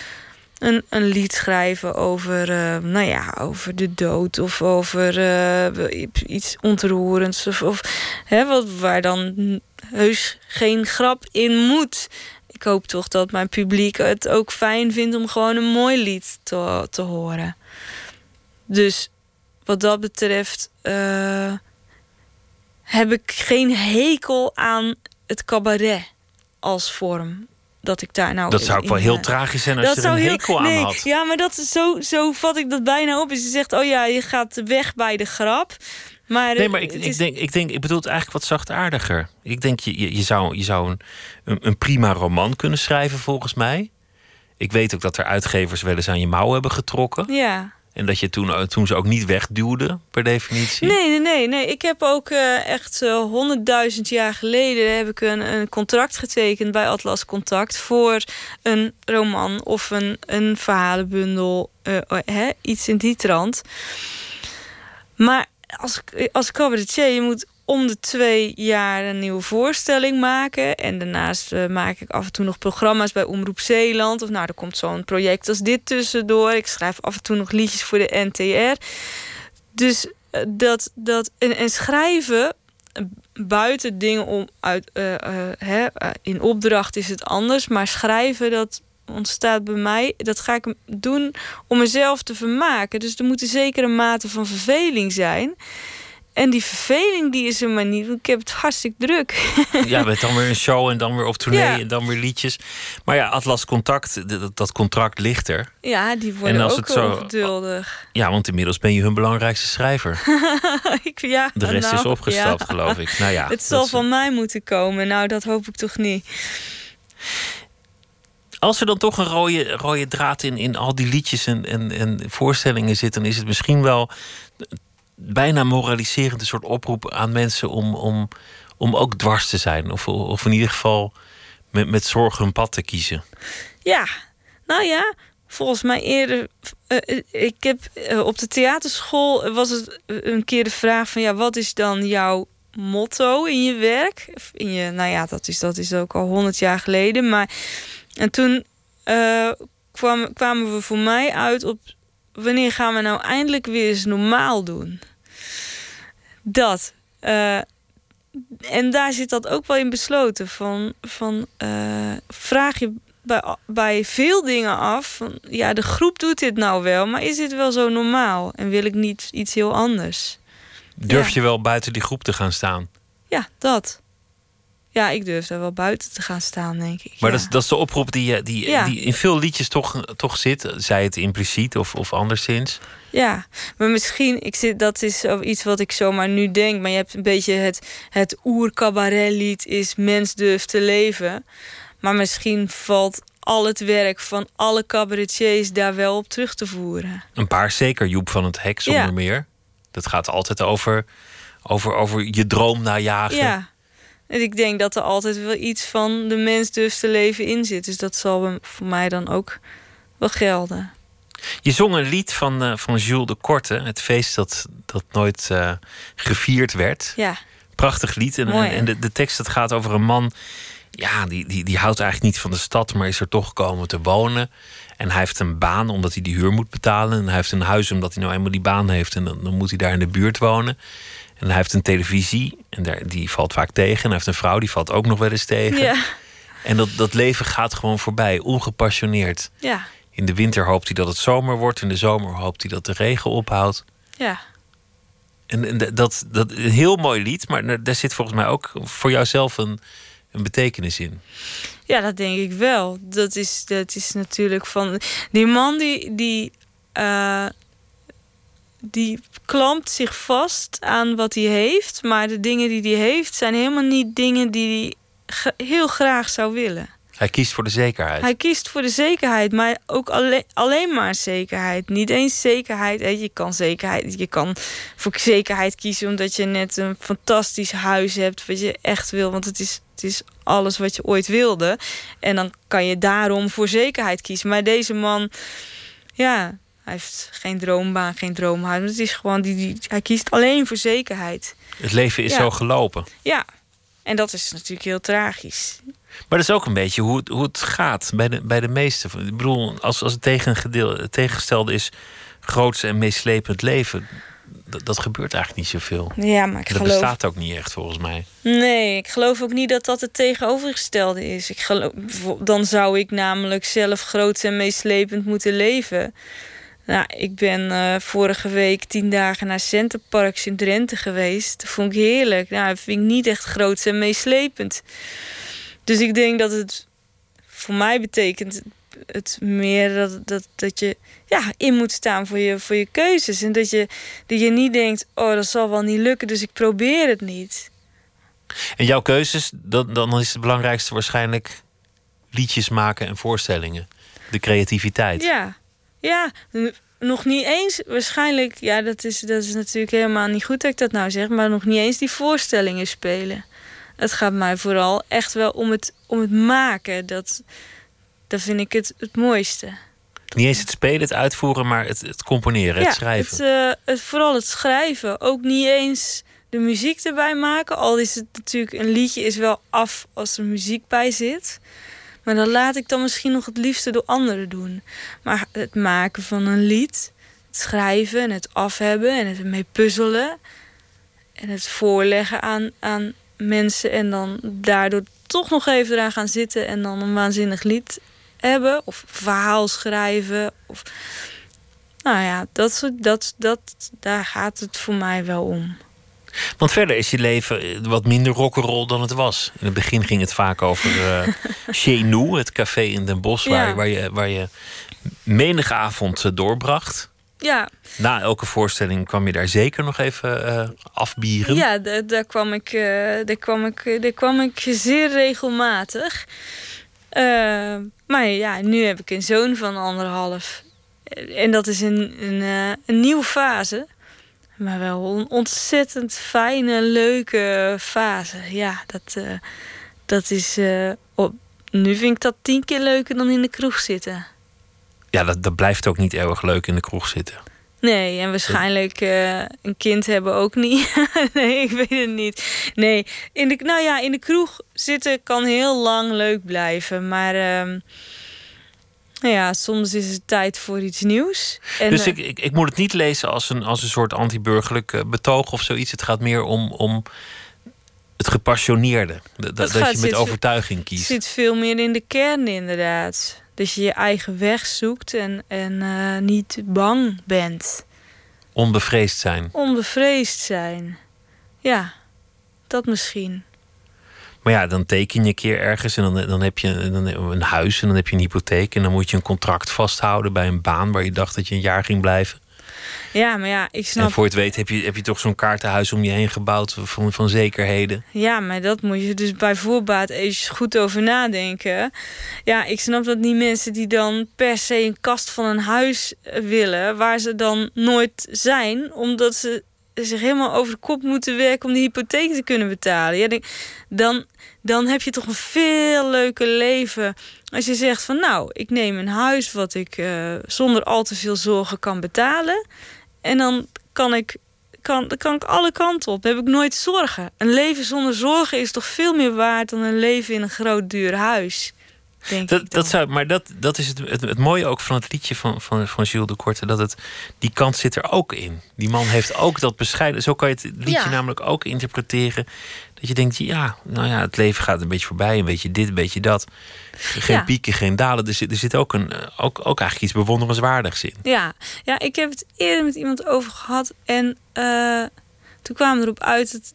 een, een lied schrijven over, uh, nou ja, over de dood of over uh, iets ontroerends. Of, of hè, wat, waar dan heus geen grap in moet. Ik hoop toch dat mijn publiek het ook fijn vindt om gewoon een mooi lied te, te horen. Dus wat dat betreft uh, heb ik geen hekel aan het cabaret als vorm. Dat ik daar nou. Dat zou ook wel heel tragisch zijn als je er een hekel heel, aan had. Ja, maar dat is zo, zo vat ik dat bijna op. Dus je zegt, oh ja, je gaat weg bij de grap. Maar, nee, maar ik, is... ik, denk, ik denk, ik bedoel het eigenlijk wat zachtaardiger. Ik denk, je, je, zou, je zou een, een prima roman kunnen schrijven, volgens mij. Ik weet ook dat er uitgevers wel eens aan je mouw hebben getrokken. Ja. En dat je toen, eh, toen ze ook niet wegduwde, per definitie? Nee, nee, nee. nee. Ik heb ook uh, echt eh, honderdduizend uh, jaar geleden... heb ik een, een contract getekend bij Atlas Contact... voor een roman of een, een verhalenbundel. hè, iets in die trant. Maar als, als cabaretier, je moet om de twee jaar een nieuwe voorstelling maken. En daarnaast uh, maak ik af en toe nog programma's bij Omroep Zeeland. Of nou, er komt zo'n project als dit tussendoor. Ik schrijf af en toe nog liedjes voor de NTR. Dus uh, dat, dat en, en schrijven buiten dingen om uit hè, in opdracht is het anders, maar schrijven dat ontstaat bij mij. Dat ga ik doen om mezelf te vermaken. Dus er moet een zekere mate van verveling zijn. En die verveling die is er maar niet. Ik heb het hartstikke druk. Ja, met dan weer een show en dan weer op tournee ja. en dan weer liedjes. Maar ja, Atlas Contact, dat, dat contract ligt er. Ja, die worden ook het zo, geduldig. Ja, want inmiddels ben je hun belangrijkste schrijver. ik, ja, De rest nou, is opgestapt, ja. geloof ik. Nou ja, het zal van mij moeten komen. Nou, dat hoop ik toch niet. Als er dan toch een rode, rode draad in, in al die liedjes en, en, en voorstellingen zit, dan is het misschien wel bijna moraliserend een soort oproep aan mensen om, om, om ook dwars te zijn. Of, of in ieder geval met, met zorg hun pad te kiezen. Ja, nou ja, volgens mij eerder. Uh, ik heb uh, op de theaterschool was het een keer de vraag van ja, wat is dan jouw motto in je werk? In je, nou ja, dat is, dat is ook al honderd jaar geleden. Maar en toen uh, kwam, kwamen we voor mij uit op wanneer gaan we nou eindelijk weer eens normaal doen? Dat. Uh, en daar zit dat ook wel in besloten. Van, van uh, vraag je bij, bij veel dingen af. Van, ja, de groep doet dit nou wel, maar is dit wel zo normaal? En wil ik niet iets heel anders? Durf ja. je wel buiten die groep te gaan staan? Ja, dat. Ja, ik durf daar wel buiten te gaan staan, denk ik. Maar ja. dat, is, dat is de oproep die, die, Ja. die in veel liedjes toch, toch zit. Zij het impliciet of, of anderszins. Ja, maar misschien, ik zit, dat is iets wat ik zomaar nu denk. Maar je hebt een beetje het, het oer-cabaretlied is mens durft te leven. Maar misschien valt al het werk van alle cabaretiers daar wel op terug te voeren. Een paar zeker, Joep van het Hek zonder Ja. meer. Dat gaat altijd over, over, over je droom najagen. Ja. En ik denk dat er altijd wel iets van de mens durft te leven in zit. Dus dat zal voor mij dan ook wel gelden. Je zong een lied van, eh, van Jules de Korte. Het feest dat, dat nooit eh, gevierd werd. Ja, Prachtig lied. En, Mooi, en hè? de, de tekst dat gaat over een man ja, die, die, die houdt eigenlijk niet van de stad, maar is er toch gekomen te wonen. En hij heeft een baan omdat hij die huur moet betalen. En hij heeft een huis omdat hij nou eenmaal die baan heeft. En dan, dan moet hij daar in de buurt wonen. En hij heeft een televisie en daar, die valt vaak tegen. En hij heeft een vrouw, die valt ook nog wel eens tegen. Ja. En dat, dat leven gaat gewoon voorbij, ongepassioneerd. Ja. In de winter hoopt hij dat het zomer wordt. In de zomer hoopt hij dat de regen ophoudt. Ja. En, en dat, dat een heel mooi lied, maar daar zit volgens mij ook voor jouzelf een, een betekenis in. Ja, dat denk ik wel. Dat is, dat is natuurlijk van. Die man die. die uh, die klampt zich vast aan wat hij heeft. Maar de dingen die hij heeft zijn helemaal niet dingen die hij heel graag zou willen. Hij kiest voor de zekerheid. Hij kiest voor de zekerheid, maar ook alleen, alleen maar zekerheid. Niet eens zekerheid. Je kan zekerheid. Je kan voor zekerheid kiezen omdat je net een fantastisch huis hebt. Wat je echt wil. Want het is, het is alles wat je ooit wilde. En dan kan je daarom voor zekerheid kiezen. Maar deze man, ja, hij heeft geen droombaan, geen droomhuis. Het is gewoon die, die, hij kiest alleen voor zekerheid. Het leven is ja. zo gelopen. Ja, en dat is natuurlijk heel tragisch. Maar dat is ook een beetje hoe het, hoe het gaat bij de, bij de meesten. Ik bedoel, als, als het, het tegengestelde is groots en meeslepend leven. Dat, dat, gebeurt eigenlijk niet zoveel. Ja, maar ik dat geloof... bestaat ook niet echt volgens mij. Nee, ik geloof ook niet dat dat het tegenovergestelde is. Ik geloof, dan zou ik namelijk zelf groots en meeslepend moeten leven. Nou, ik ben uh, vorige week tien dagen naar Centerparks in Drenthe geweest. Dat vond ik heerlijk. Nou, dat vind ik niet echt groots en meeslepend. Dus ik denk dat het voor mij betekent het meer dat, dat, dat je ja, in moet staan voor je, voor je keuzes. En dat je, dat je niet denkt, oh, dat zal wel niet lukken, dus ik probeer het niet. En jouw keuzes, dan, dan is het belangrijkste waarschijnlijk liedjes maken en voorstellingen. De creativiteit. Ja, ja nog niet eens, waarschijnlijk, ja, dat is, dat is natuurlijk helemaal niet goed dat ik dat nou zeg, maar nog niet eens die voorstellingen spelen. Het gaat mij vooral echt wel om het, om het maken. Dat, dat vind ik het, het mooiste. Niet eens het spelen, het uitvoeren, maar het, het componeren, ja, het schrijven. Het, uh, het, vooral het schrijven. Ook niet eens de muziek erbij maken. Al is het natuurlijk, een liedje is wel af als er muziek bij zit. Maar dan laat ik dan misschien nog het liefste door anderen doen. Maar het maken van een lied, het schrijven en het afhebben en het ermee puzzelen. En het voorleggen aan, aan mensen en dan daardoor toch nog even eraan gaan zitten en dan een waanzinnig lied hebben of verhaal schrijven of nou ja, dat, dat, dat, daar gaat het voor mij wel om. Want verder is je leven wat minder rock'n'roll dan het was. In het begin ging het vaak over uh, Chez Nous, het café in Den Bosch, waar, Ja. waar, je, waar je menige avond eh, doorbracht. Ja, Na elke voorstelling kwam je daar zeker nog even eh, afbieren. ja da- daar, kwam ik, eh, daar, kwam ik, eh, daar kwam ik zeer regelmatig. Eh, maar ja, nu heb ik een zoon van anderhalf. En dat is een, een, eh, een nieuwe fase. Maar wel een ontzettend fijne, leuke fase. Ja, dat, eh, dat is. eh, op, nu vind ik dat tien keer leuker dan in de kroeg zitten. Ja, dat, dat blijft ook niet erg leuk in de kroeg zitten. Nee, en waarschijnlijk eh, een kind hebben ook niet. nee, ik weet het niet. Nee, in de, nou ja, in de kroeg zitten kan heel lang leuk blijven. Maar ehm, ja, soms is het tijd voor iets nieuws. En, dus eh, ik, ik, ik moet het niet lezen als een, als een soort anti-burgerlijk eh, betoog of zoiets. Het gaat meer om, om het gepassioneerde. Dat, dat, gaat- je met overtuiging het kiest. zit veel meer in de kern, inderdaad. Dat je je eigen weg zoekt en, en eh, niet bang bent. Onbevreesd zijn. Onbevreesd zijn. Ja, dat misschien. Maar ja, dan teken je een keer ergens en dan, dan heb je dan een huis en dan heb je een hypotheek. En dan moet je een contract vasthouden bij een baan waar je dacht dat je een jaar ging blijven. Ja, maar ja, ik snap En voor je het weet heb je, heb je toch zo'n kaartenhuis om je heen gebouwd van, van zekerheden. Ja, maar dat moet je dus bij voorbaat even goed over nadenken. Ja, ik snap dat niet mensen die dan per se een kast van een huis willen, waar ze dan nooit zijn, omdat ze zich helemaal over de kop moeten werken om die hypotheek te kunnen betalen. Ja, dan, dan heb je toch een veel leuker leven als je zegt van nou, ik neem een huis wat ik eh, zonder al te veel zorgen kan betalen. En dan kan ik, kan, dan kan ik alle kanten op. Dan heb ik nooit zorgen. Een leven zonder zorgen is toch veel meer waard dan een leven in een groot duur huis. Denk Dat, ik dan. dat zou, maar dat, dat is het, het, het mooie ook van het liedje van, van, van Jules de Korte. Dat het, die kant zit er ook in. Die man heeft ook dat bescheiden. Zo kan je het liedje Ja. namelijk ook interpreteren. Dat je denkt, ja, nou ja, het leven gaat een beetje voorbij. Een beetje dit, een beetje dat. Geen Ja. pieken, geen dalen. Er zit, er zit ook, een, ook, ook eigenlijk iets bewonderenswaardigs in. Ja, ja, ik heb het eerder met iemand over gehad. En eh, toen kwamen we erop uit dat,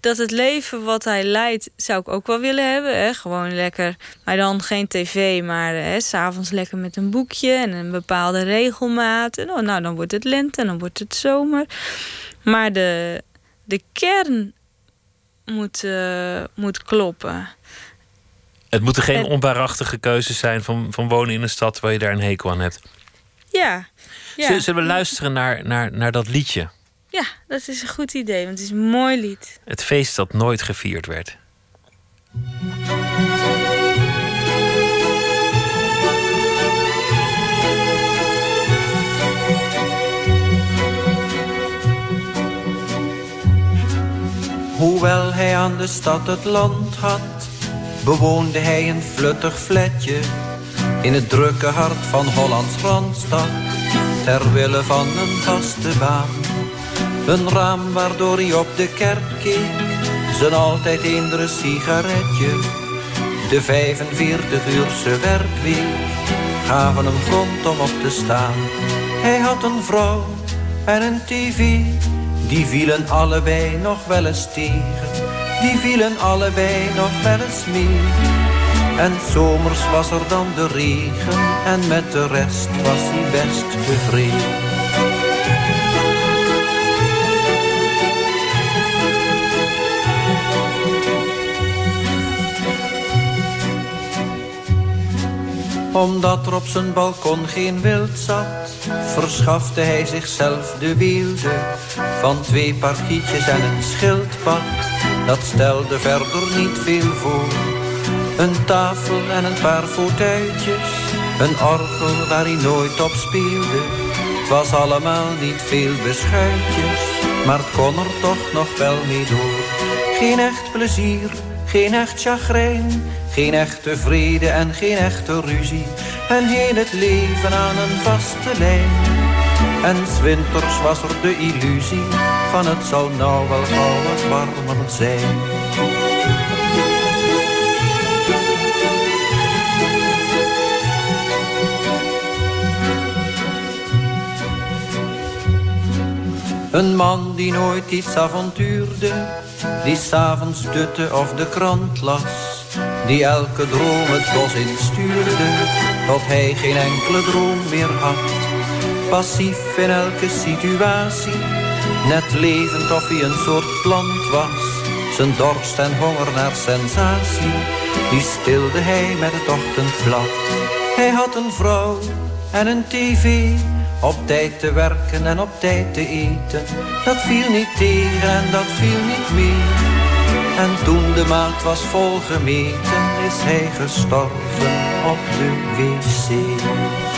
dat het leven wat hij leidt, zou ik ook wel willen hebben. Hè? Gewoon lekker, maar dan geen tv, maar s'avonds lekker met een boekje en een bepaalde regelmaat. En oh, nou, dan wordt het lente en dan wordt het zomer. Maar de, de kern moet, eh, moet kloppen. Het moeten geen En- onwaarachtige keuzes zijn van, van wonen in een stad waar je daar een hekel aan hebt. Ja, ja. Zullen- Zullen we luisteren naar, naar, naar dat liedje? Ja, dat is een goed idee, want het is een mooi lied. Het feest dat nooit gevierd werd. Hoewel hij aan de stad het land had, bewoonde hij een fluttig flatje in het drukke hart van Hollands Randstad, ter wille van een vaste baan. Een raam waardoor hij op de kerk keek, zijn altijd eendere sigaretje. De 45-uurse werkweek gaven hem grond om op te staan. Hij had een vrouw en een tv, die vielen allebei nog wel eens tegen. Die vielen allebei nog wel eens mee. En zomers was er dan de regen en met de rest was hij best tevreden. Omdat er op zijn balkon geen wild zat, verschafte hij zichzelf de weelde van twee parkietjes en een schildpad. Dat stelde verder niet veel voor. Een tafel en een paar fauteuiltjes, een orgel waar hij nooit op speelde. Het was allemaal niet veel beschuitjes, maar het kon er toch nog wel mee door. Geen echt plezier, geen echt chagrijn, geen echte vrede en geen echte ruzie. En heel het leven aan een vaste lijn. En winters was er de illusie van het zou nou wel gauw wat warmer zijn. Een man die nooit iets avontuurde, die s'avonds dutte of de krant las, die elke droom het bos instuurde, tot hij geen enkele droom meer had. Passief in elke situatie, net levend of hij een soort plant was. Zijn dorst en honger naar sensatie, die stilde hij met het ochtendblad. Hij had een vrouw en een tv, op tijd te werken en op tijd te eten. Dat viel niet tegen en dat viel niet mee. En toen de maat was volgemeten, is hij gestorven op de wc.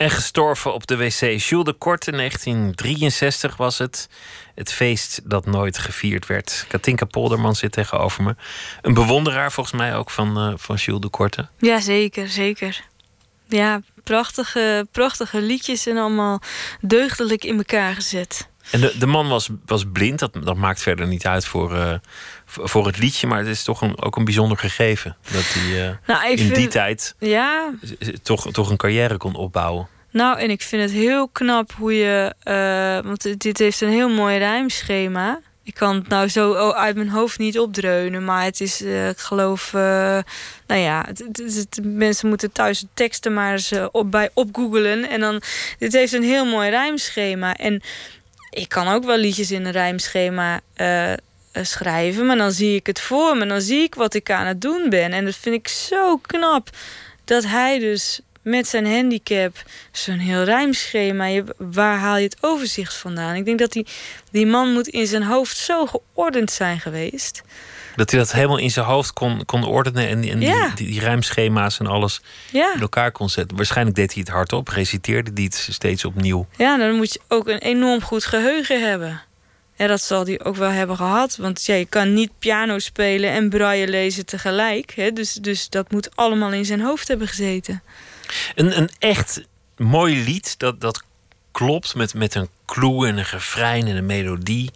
En gestorven op de wc. Jules de Korte, 1963 was het. Het feest dat nooit gevierd werd. Katinka Polderman zit tegenover me. Een bewonderaar volgens mij ook van, eh, van Jules de Korte. Ja, zeker, zeker. Ja, prachtige, prachtige liedjes en allemaal deugdelijk in elkaar gezet. En de, de man was, was blind. Dat, dat maakt verder niet uit voor, eh, voor het liedje. Maar het is toch een, ook een bijzonder gegeven. Dat hij eh, Nou, in die tijd ja, toch, toch een carrière kon opbouwen. nou, en ik vind het heel knap hoe je. eh, want dit heeft een heel mooi rijmschema. Ik kan het nou zo uit mijn hoofd niet opdreunen, maar het is, ik geloof. nou ja, het, het- mensen moeten thuis de teksten maar eens op, bij opgoogelen. En dan. Dit heeft een heel mooi rijmschema. En ik kan ook wel liedjes in een rijmschema eh, eh, schrijven, maar dan zie ik het voor me. Dan zie ik wat ik aan het doen ben. En dat vind ik zo knap dat hij dus met zijn handicap zo'n heel rijmschema. Je, waar haal je het overzicht vandaan? Ik denk dat die, die man moet in zijn hoofd zo geordend zijn geweest. Dat hij dat helemaal in zijn hoofd kon, kon ordenen en, en Ja. die, die, die rijmschema's en alles Ja. in elkaar kon zetten. Waarschijnlijk deed hij het hardop, reciteerde hij het steeds opnieuw. Ja, dan moet je ook een enorm goed geheugen hebben. Ja, dat zal hij ook wel hebben gehad. Want ja, je kan niet piano spelen en braille lezen tegelijk. Hè? Dus, dus dat moet allemaal in zijn hoofd hebben gezeten. Een, een echt mooi lied dat, dat klopt met, met een clue en een refrein en een melodie.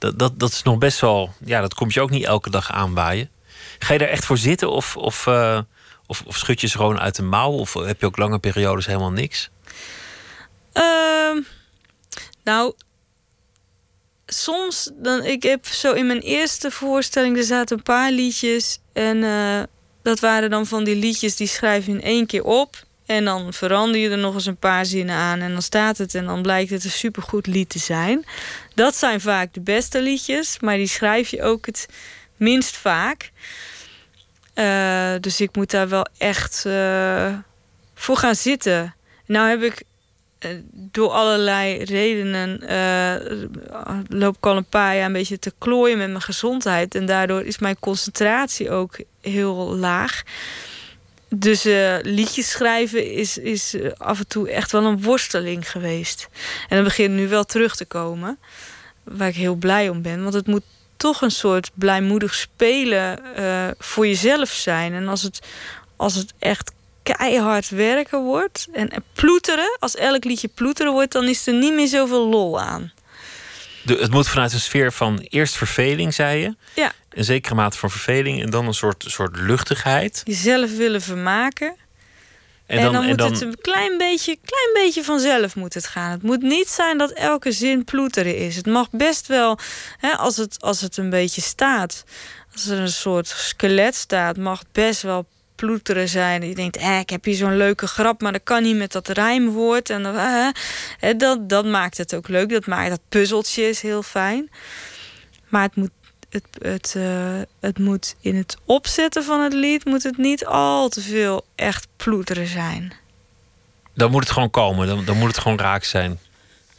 Dat, dat, dat is nog best wel. Ja, dat komt je ook niet elke dag aanwaaien. Ga je daar echt voor zitten of, of, eh, of, of schud je ze gewoon uit de mouw? Of heb je ook lange periodes helemaal niks? Ehm, nou, soms dan ik heb zo in mijn eerste voorstelling er zaten een paar liedjes en eh, dat waren dan van die liedjes die schrijf je in één keer op en dan verander je er nog eens een paar zinnen aan en dan staat het en dan blijkt het een supergoed lied te zijn. Dat zijn vaak de beste liedjes, maar die schrijf je ook het minst vaak. Eh, dus ik moet daar wel echt eh, voor gaan zitten. Nou heb ik eh, door allerlei redenen loop ik al een paar jaar een beetje te klooien met mijn gezondheid. En daardoor is mijn concentratie ook heel laag. Dus eh, liedjes schrijven is, is eh, af en toe echt wel een worsteling geweest. En dat begint nu wel terug te komen. Waar ik heel blij om ben. Want het moet toch een soort blijmoedig spelen eh, voor jezelf zijn. En als het, als het echt keihard werken wordt en en ploeteren, als elk liedje ploeteren wordt, dan is er niet meer zoveel lol aan. De, het moet vanuit een sfeer van eerst verveling, zei je. Ja. Een zekere mate van verveling en dan een soort, soort luchtigheid. Jezelf willen vermaken. En dan, moet het een klein beetje, klein beetje vanzelf moet het gaan. Het moet niet zijn dat elke zin ploeteren is. Het mag best wel, hè, als, het, als het een beetje staat, als er een soort skelet staat, mag best wel ploeteren zijn. Je denkt, eh, ik heb hier zo'n leuke grap, maar dat kan niet met dat rijmwoord. En dan, eh, dat, dat maakt het ook leuk. Dat maakt dat puzzeltje is heel fijn. Maar het moet het, het, eh, het moet in het opzetten van het lied moet het niet al te veel echt ploeteren zijn. Dan moet het gewoon komen, dan, dan moet het gewoon raak zijn.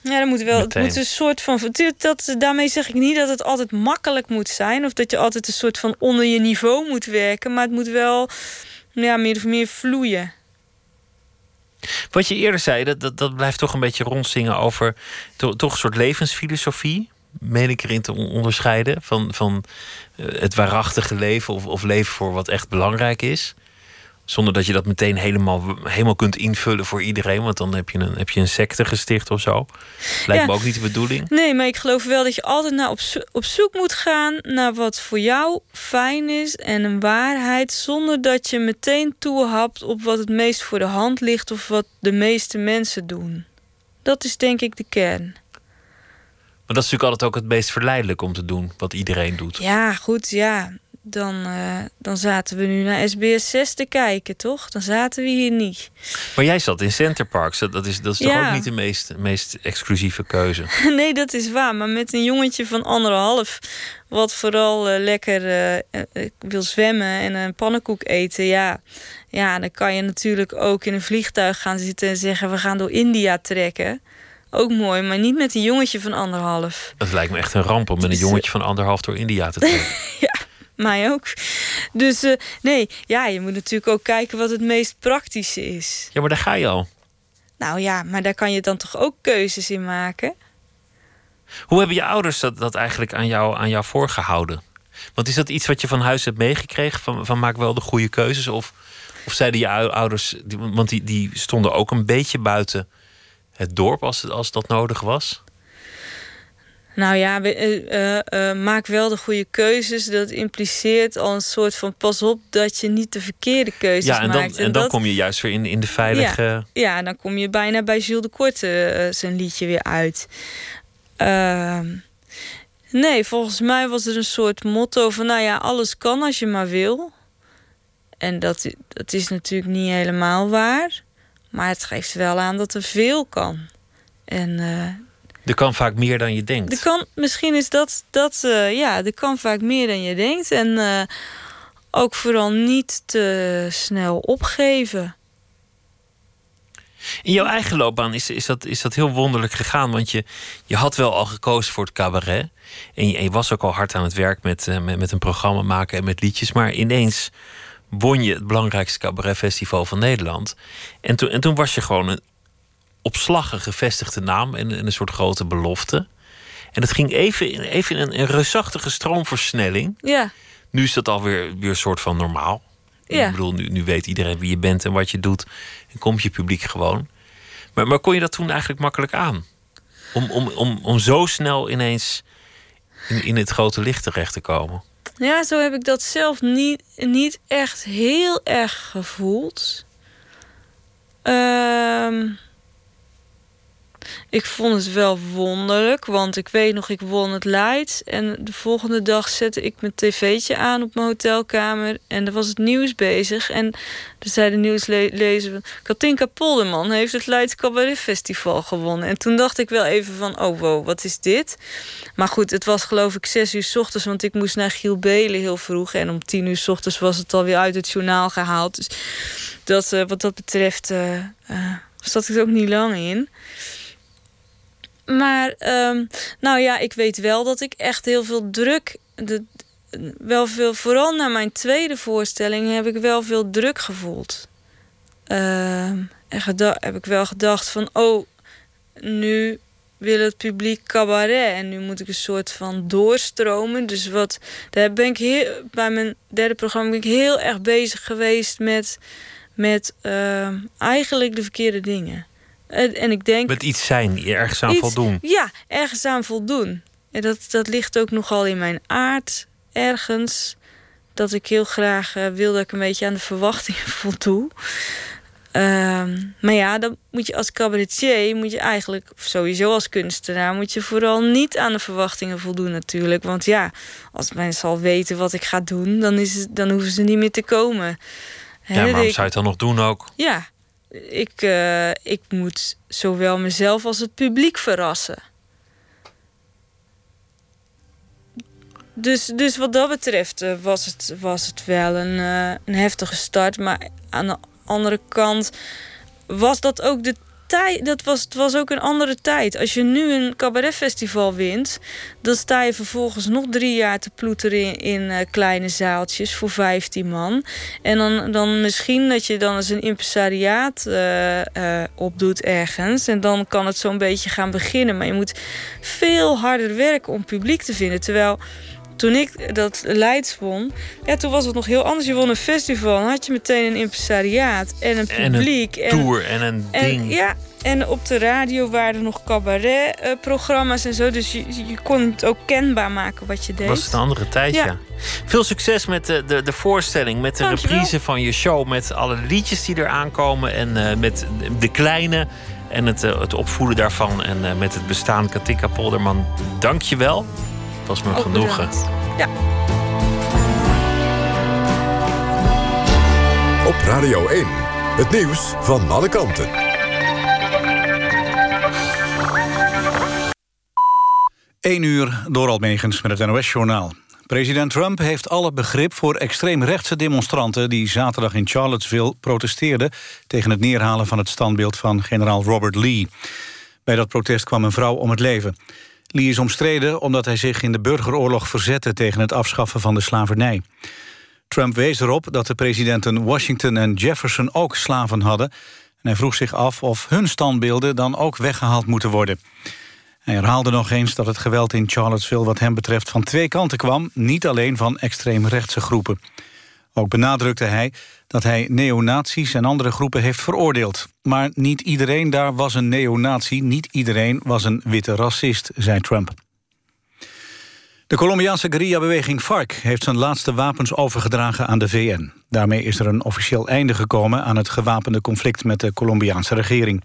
Ja, dat moet wel. Meteen. Het moet een soort van. Dat, daarmee zeg ik niet dat het altijd makkelijk moet zijn. Of dat je altijd een soort van onder je niveau moet werken. Maar het moet wel ja, meer of meer vloeien. Wat je eerder zei, dat, dat, dat blijft toch een beetje rondzingen over to- toch een soort levensfilosofie. Meen ik erin te on- onderscheiden van, van eh, het waarachtige leven of, of leven voor wat echt belangrijk is. Zonder dat je dat meteen helemaal, helemaal kunt invullen voor iedereen. Want dan heb je een, heb je een secte gesticht of zo. Lijkt Ja. me ook niet de bedoeling. Nee, maar ik geloof wel dat je altijd naar op, zo- op zoek moet gaan naar wat voor jou fijn is en een waarheid, zonder dat je meteen toehapt op wat het meest voor de hand ligt of wat de meeste mensen doen. Dat is denk ik de kern. Maar dat is natuurlijk altijd ook het meest verleidelijk om te doen. Wat iedereen doet. Ja, goed, ja. Dan, eh, dan zaten we nu naar SBS 6 te kijken, toch? Dan zaten we hier niet. Maar jij zat in Centerparks. Dat dat is, dat is toch ook niet de meest, meest exclusieve keuze. nee, dat is waar. Maar met een jongetje van anderhalf, wat vooral eh, lekker eh, wil zwemmen en een pannenkoek eten, ja. Ja, dan kan je natuurlijk ook in een vliegtuig gaan zitten en zeggen: we gaan door India trekken. Ook mooi, maar niet met een jongetje van anderhalf. Dat lijkt me echt een ramp om met een Dus, eh, jongetje van anderhalf door India te trekken. Mij ook. Dus eh, nee, ja, je moet natuurlijk ook kijken wat het meest praktische is. Ja, maar daar ga je al. Nou ja, maar daar kan je dan toch ook keuzes in maken? Hoe hebben je ouders dat, dat eigenlijk aan jou, aan jou voorgehouden? Want is dat iets wat je van huis hebt meegekregen? Van, van maak wel de goede keuzes? Of, of zeiden je ou- ouders, die- want die, die stonden ook een beetje buiten het dorp als, als dat nodig was? Nou ja, we- eh, eh, eh, maak wel de goede keuzes. Dat impliceert al een soort van pas op dat je niet de verkeerde keuzes ja, en dan, maakt. en dan dat, kom je juist weer in, in de veilige. ja, dan kom je bijna bij Jules de Korte zijn liedje weer uit. Ehm, nee, volgens mij was er een soort motto van... nou ja, alles kan als je maar wil. En dat, dat is natuurlijk niet helemaal waar. Maar het geeft wel aan dat er veel kan. En eh, Er kan vaak meer dan je denkt. er kan, misschien is dat, dat eh, ja, er kan vaak meer dan je denkt. En eh, ook vooral niet te snel opgeven. In jouw eigen loopbaan is, is, dat, is dat heel wonderlijk gegaan. Want je, je had wel al gekozen voor het cabaret. En je, was ook al hard aan het werk met, met, met, een programma maken en met liedjes. Maar ineens won je het belangrijkste cabaretfestival van Nederland. En, toen en toen was je gewoon een op slag een gevestigde naam en, en een soort grote belofte. En het ging even, even in een, een reusachtige stroomversnelling. Ja. Nu is dat alweer weer een soort van normaal. Ja. Ik bedoel, nu, nu weet iedereen wie je bent en wat je doet. En komt je publiek gewoon. Maar, maar kon je dat toen eigenlijk makkelijk aan? Om, om, om, om zo snel ineens in, in het grote licht terecht te komen? Ja, zo heb ik dat zelf niet, niet echt heel erg gevoeld. Ehm ik vond het wel wonderlijk, want ik weet nog, ik won het Leids. En de volgende dag zette ik mijn tv'tje aan op mijn hotelkamer. En er was het nieuws bezig. En er zei de nieuwslezer... Katinka Polderman heeft het Leids Cabaret Festival gewonnen. En toen dacht ik wel even van, oh wow, wat is dit? Maar goed, het was geloof ik zes uur s ochtends... want ik moest naar Giel Belen heel vroeg. En om tien uur s ochtends was het alweer uit het journaal gehaald. Dus dat, uh, wat dat betreft uh, uh, zat ik er ook niet lang in... Maar um, nou ja, ik weet wel dat ik echt heel veel druk. De, wel veel, vooral na mijn tweede voorstelling heb ik wel veel druk gevoeld. Uh, en heb ik wel gedacht van, oh, nu wil het publiek cabaret. En nu moet ik een soort van doorstromen. Dus wat, daar ben ik heel, bij mijn derde programma ben ik heel erg bezig geweest met, met uh, eigenlijk de verkeerde dingen. En ik denk. Met iets zijn, ergens aan voldoen. Ja, ergens aan voldoen. En dat, dat ligt ook nogal in mijn aard, ergens. Dat ik heel graag uh, wil dat ik een beetje aan de verwachtingen voldoe. Uh, maar ja, dan moet je als cabaretier, moet je eigenlijk, sowieso als kunstenaar, moet je vooral niet aan de verwachtingen voldoen natuurlijk. Want ja, als mensen al weten wat ik ga doen, dan, is het, dan hoeven ze niet meer te komen. Ja, maar waarom zou je het dan nog doen ook? Ja, ik, uh, ik moet zowel mezelf als het publiek verrassen. Dus, dus wat dat betreft uh, was, het, was het wel een, uh, een heftige start. Maar aan de andere kant was dat ook de dat was, het was ook een andere tijd. Als je nu een cabaretfestival wint, dan sta je vervolgens nog drie jaar te ploeteren in, uh, kleine zaaltjes voor 15 man. En dan, dan misschien dat je dan eens een impresariaat uh, uh, opdoet ergens. En dan kan het zo'n beetje gaan beginnen. Maar je moet veel harder werken om publiek te vinden. Terwijl toen ik dat Leids won, ja, toen was het nog heel anders. Je won een festival, dan had je meteen een impresariaat en een publiek. En een tour en, een ding. Ja, en op de radio waren er nog cabaretprogramma's en zo. Dus je, je kon het ook kenbaar maken wat je deed. Was het een andere tijd, ja. Veel succes met de, de, de voorstelling, met de Dankjewel. reprise van je show... met alle liedjes die er aankomen en uh, met de kleine... en het, uh, het opvoeden daarvan en uh, met het bestaan Katika Polderman. Dank je wel was me genoegen. Ja. Op Radio 1, het nieuws van alle kanten. Eén uur door Almegens met het NOS-journaal. President Trump heeft alle begrip voor extreemrechtse demonstranten... die zaterdag in Charlottesville protesteerden... tegen het neerhalen van het standbeeld van generaal Robert Lee. Bij dat protest kwam een vrouw om het leven. Lee is omstreden omdat hij zich in de burgeroorlog verzette... tegen het afschaffen van de slavernij. Trump wees erop dat de presidenten Washington en Jefferson ook slaven hadden... en hij vroeg zich af of hun standbeelden dan ook weggehaald moeten worden. Hij herhaalde nog eens dat het geweld in Charlottesville wat hem betreft van twee kanten kwam... niet alleen van extreemrechtse groepen. Ook benadrukte hij dat hij neonazies en andere groepen heeft veroordeeld. Maar niet iedereen daar was een neonazi, niet iedereen was een witte racist, zei Trump. De Colombiaanse guerrilla-beweging FARC heeft zijn laatste wapens overgedragen aan de VN. Daarmee is er een officieel einde gekomen aan het gewapende conflict met de Colombiaanse regering.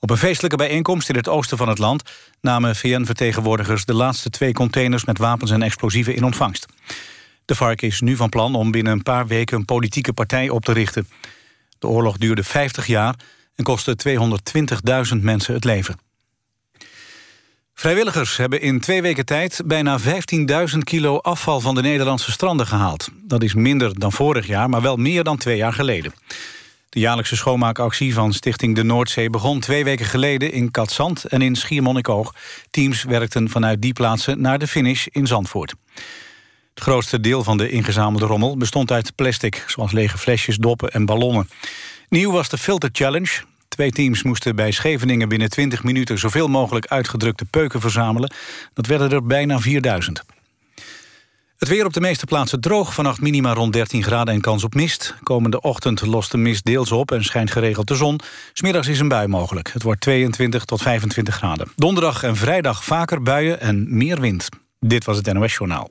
Op een feestelijke bijeenkomst in het oosten van het land namen VN-vertegenwoordigers de laatste twee containers met wapens en explosieven in ontvangst. De FARC is nu van plan om binnen een paar weken een politieke partij op te richten. De oorlog duurde 50 jaar en kostte 220.000 mensen het leven. Vrijwilligers hebben in twee weken tijd bijna 15.000 kilo afval van de Nederlandse stranden gehaald. Dat is minder dan vorig jaar, maar wel meer dan twee jaar geleden. De jaarlijkse schoonmaakactie van Stichting de Noordzee... begon twee weken geleden in Katzand en in Schiermonnikoog. Teams werkten vanuit die plaatsen naar de finish in Zandvoort. Het grootste deel van de ingezamelde rommel bestond uit plastic... zoals lege flesjes, doppen en ballonnen. Nieuw was de Filter Challenge. Twee teams moesten bij Scheveningen binnen 20 minuten... zoveel mogelijk uitgedrukte peuken verzamelen. Dat werden er bijna 4000. Het weer op de meeste plaatsen droog. Vannacht minima rond 13 graden en kans op mist. Komende ochtend lost de mist deels op en schijnt geregeld de zon. Smiddags is een bui mogelijk. Het wordt 22 tot 25 graden. Donderdag en vrijdag vaker buien en meer wind. Dit was het NOS Journaal.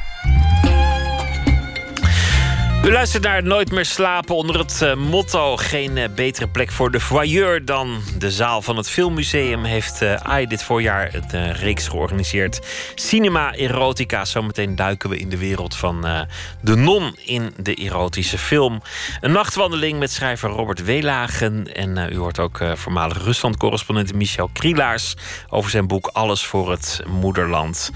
U luistert naar Nooit meer slapen onder het uh, motto... geen uh, betere plek voor de voyeur dan de zaal van het Filmmuseum... heeft uh, AI dit voorjaar een reeks georganiseerd. Cinema Erotica. Zometeen duiken we in de wereld van de non in de erotische film. Een nachtwandeling met schrijver Robert Weelagen. En u hoort ook voormalig Rusland-correspondent Michel Krielaars... over zijn boek Alles voor het Moederland.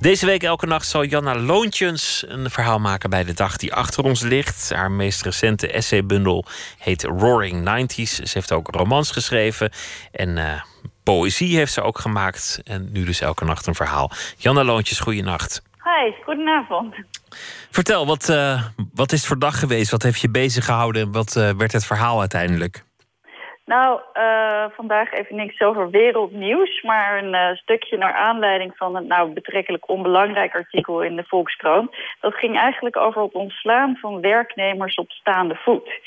Deze week elke nacht zal Janna Loontjens een verhaal maken bij de dag die achter ons ligt. Haar meest recente essaybundel heet Roaring Nineties. Ze heeft ook romans geschreven en uh, poëzie heeft ze ook gemaakt. En nu dus elke nacht een verhaal. Janna Loontjes, goeienacht. Hi, goedenavond. Vertel, wat, uh, wat is het voor dag geweest? Wat heeft je bezig gehouden en wat uh, werd het verhaal uiteindelijk? Nou, uh, vandaag even niks over wereldnieuws, maar een uh, stukje naar aanleiding van een nou betrekkelijk onbelangrijk artikel in de Volkskrant. Dat ging eigenlijk over het ontslaan van werknemers op staande voet.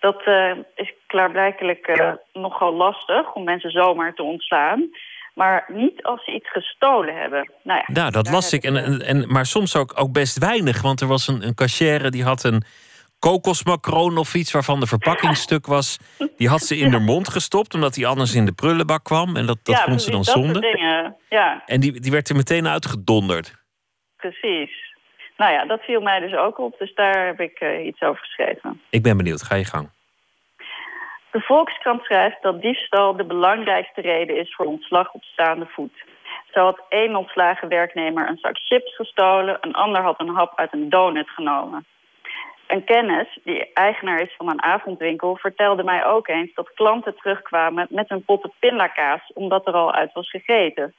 Dat uh, is klaarblijkelijk nogal lastig om mensen zomaar te ontslaan. Maar niet als ze iets gestolen hebben. Nou, ja, nou dat las ik. En, en, en, maar soms ook, ook best weinig. Want er was een, een cashier die had een kokosmacroon of iets waarvan de verpakkingsstuk was. Die had ze in haar mond gestopt, omdat die anders in de prullenbak kwam. En dat, dat ja, vond ze dan zonde. Ja. En die, die werd er meteen uitgedonderd. Precies. Nou ja, dat viel mij dus ook op. Dus daar heb ik uh, iets over geschreven. Ik ben benieuwd. Ga je gang. De Volkskrant schrijft dat diefstal de belangrijkste reden is voor ontslag op staande voet. Zo had één ontslagen werknemer een zak chips gestolen... een ander had een hap uit een donut genomen. Een kennis, die eigenaar is van een avondwinkel, vertelde mij ook eens dat klanten terugkwamen met een potten pindakaas, omdat er al uit was gegeten.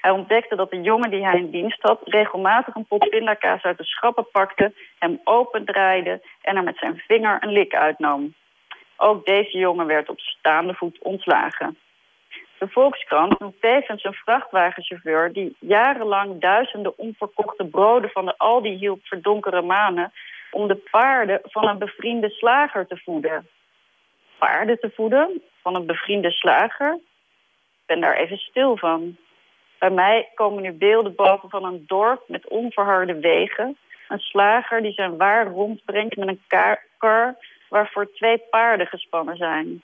Hij ontdekte dat de jongen die hij in dienst had regelmatig een pot pindakaas uit de schappen pakte, hem opendraaide en er met zijn vinger een lik uitnam. Ook deze jongen werd op staande voet ontslagen. De Volkskrant noemt tevens een vrachtwagenchauffeur die jarenlang duizenden onverkochte broden van de Aldi hielp verdonkere manen om de paarden van een bevriende slager te voeden. Paarden te voeden van een bevriende slager? Ik ben daar even stil van. Bij mij komen nu beelden boven van een dorp met onverharde wegen. Een slager die zijn waar rondbrengt met een kar waarvoor twee paarden gespannen zijn.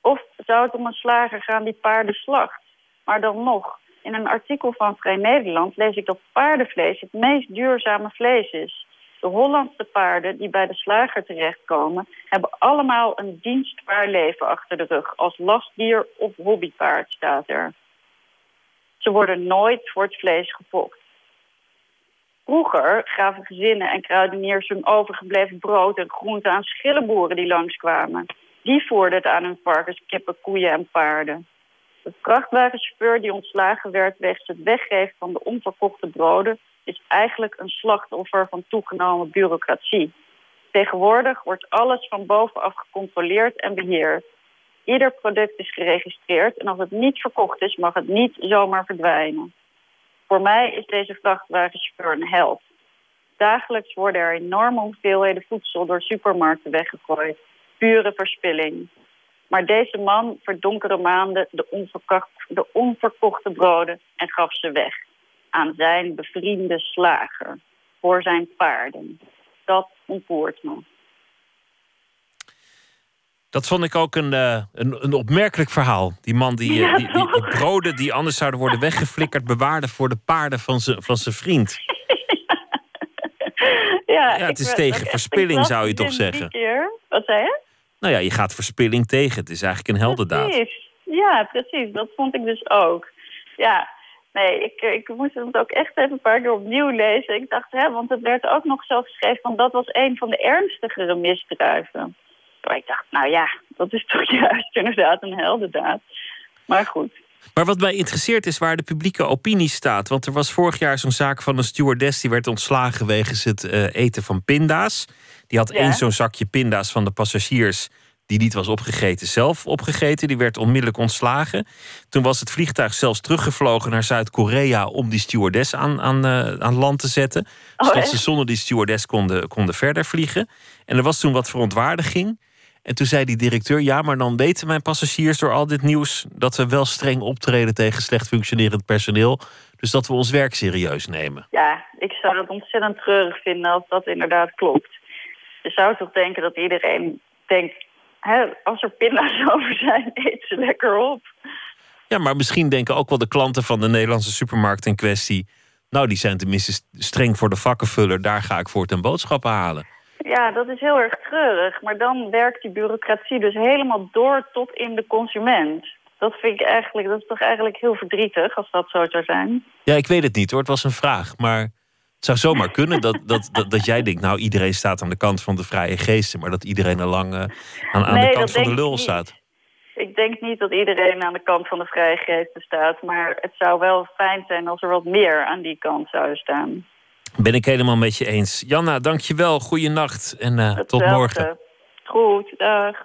Of zou het om een slager gaan die paarden slacht? Maar dan nog, in een artikel van Vrij Nederland lees ik dat paardenvlees het meest duurzame vlees is. De Hollandse paarden die bij de slager terechtkomen... hebben allemaal een dienstbaar leven achter de rug. Als lastdier of hobbypaard staat er. Ze worden nooit voor het vlees gefokt. Vroeger gaven gezinnen en kruideniers hun overgebleven brood en groenten aan schillenboeren die langskwamen. Die voerden het aan hun varkens, kippen, koeien en paarden. De vrachtwagenchauffeur die ontslagen werd wegens het weggeven van de onverkochte broden is eigenlijk een slachtoffer van toegenomen bureaucratie. Tegenwoordig wordt alles van bovenaf gecontroleerd en beheerd. Ieder product is geregistreerd en als het niet verkocht is, mag het niet zomaar verdwijnen. Voor mij is deze vrachtwagenchauffeur een held. Dagelijks worden er enorme hoeveelheden voedsel door supermarkten weggegooid. Pure verspilling. Maar deze man verdonkerde maanden de, de onverkochte broden en gaf ze weg aan zijn bevriende slager voor zijn paarden. Dat ontroert me. Dat vond ik ook een, uh, een, een, opmerkelijk verhaal. Die man die, ja, die, die, die, broden die anders zouden worden weggeflikkerd... bewaarde voor de paarden van zijn van vriend. ja, Ja, het is tegen verspilling, zou je toch zeggen? keer. Wat zei je? Nou ja, je gaat verspilling tegen. Het is eigenlijk een heldendaad. Precies. Ja, precies. Dat vond ik dus ook. Ja, nee, ik, ik moest het ook echt even een paar keer opnieuw lezen. Ik dacht, hè, want het werd ook nog zo geschreven, want dat was een van de ernstigere misdrijven. Maar ik dacht, nou ja, dat is toch juist inderdaad een heldendaad. Maar goed. Maar wat mij interesseert is waar de publieke opinie staat. Want er was vorig jaar zo'n zaak van een stewardess... die werd ontslagen wegens het eh, eten van pinda's. Die had Ja. één zo'n zakje pinda's van de passagiers... die niet was opgegeten, zelf opgegeten. Die werd onmiddellijk ontslagen. Toen was het vliegtuig zelfs teruggevlogen naar Zuid-Korea... om die stewardess aan, aan, eh, aan land te zetten. Oh, zodat echt? ze zonder die stewardess konden, konden verder vliegen. En er was toen wat verontwaardiging... En toen zei die directeur: Ja, maar dan weten mijn passagiers door al dit nieuws dat we wel streng optreden tegen slecht functionerend personeel. Dus dat we ons werk serieus nemen. Ja, ik zou het ontzettend treurig vinden als dat inderdaad klopt. Je zou toch denken dat iedereen denkt... Hè, als er pinda's over zijn, eet ze lekker op. Ja, maar misschien denken ook wel de klanten van de Nederlandse supermarkt in kwestie. Nou, die zijn tenminste st- streng voor de vakkenvuller. Daar ga ik voor ten boodschappen halen. Ja, dat is heel erg treurig. Maar dan werkt die bureaucratie dus helemaal door tot in de consument. Dat vind ik eigenlijk, dat is toch eigenlijk heel verdrietig als dat zo zou zijn. Ja, ik weet het niet hoor. Het was een vraag. Maar zou zomaar kunnen dat, dat, dat, dat jij denkt: Nou, iedereen staat aan de kant van de vrije geesten. Maar dat iedereen al lang eh, aan, aan Nee, de kant van de lul staat. Ik denk niet dat iedereen aan de kant van de vrije geesten staat. Maar het zou wel fijn zijn als er wat meer aan die kant zou staan. Ben ik helemaal met je eens. Janna, dankjewel. Goeienacht en eh, tot morgen. Goed, dag.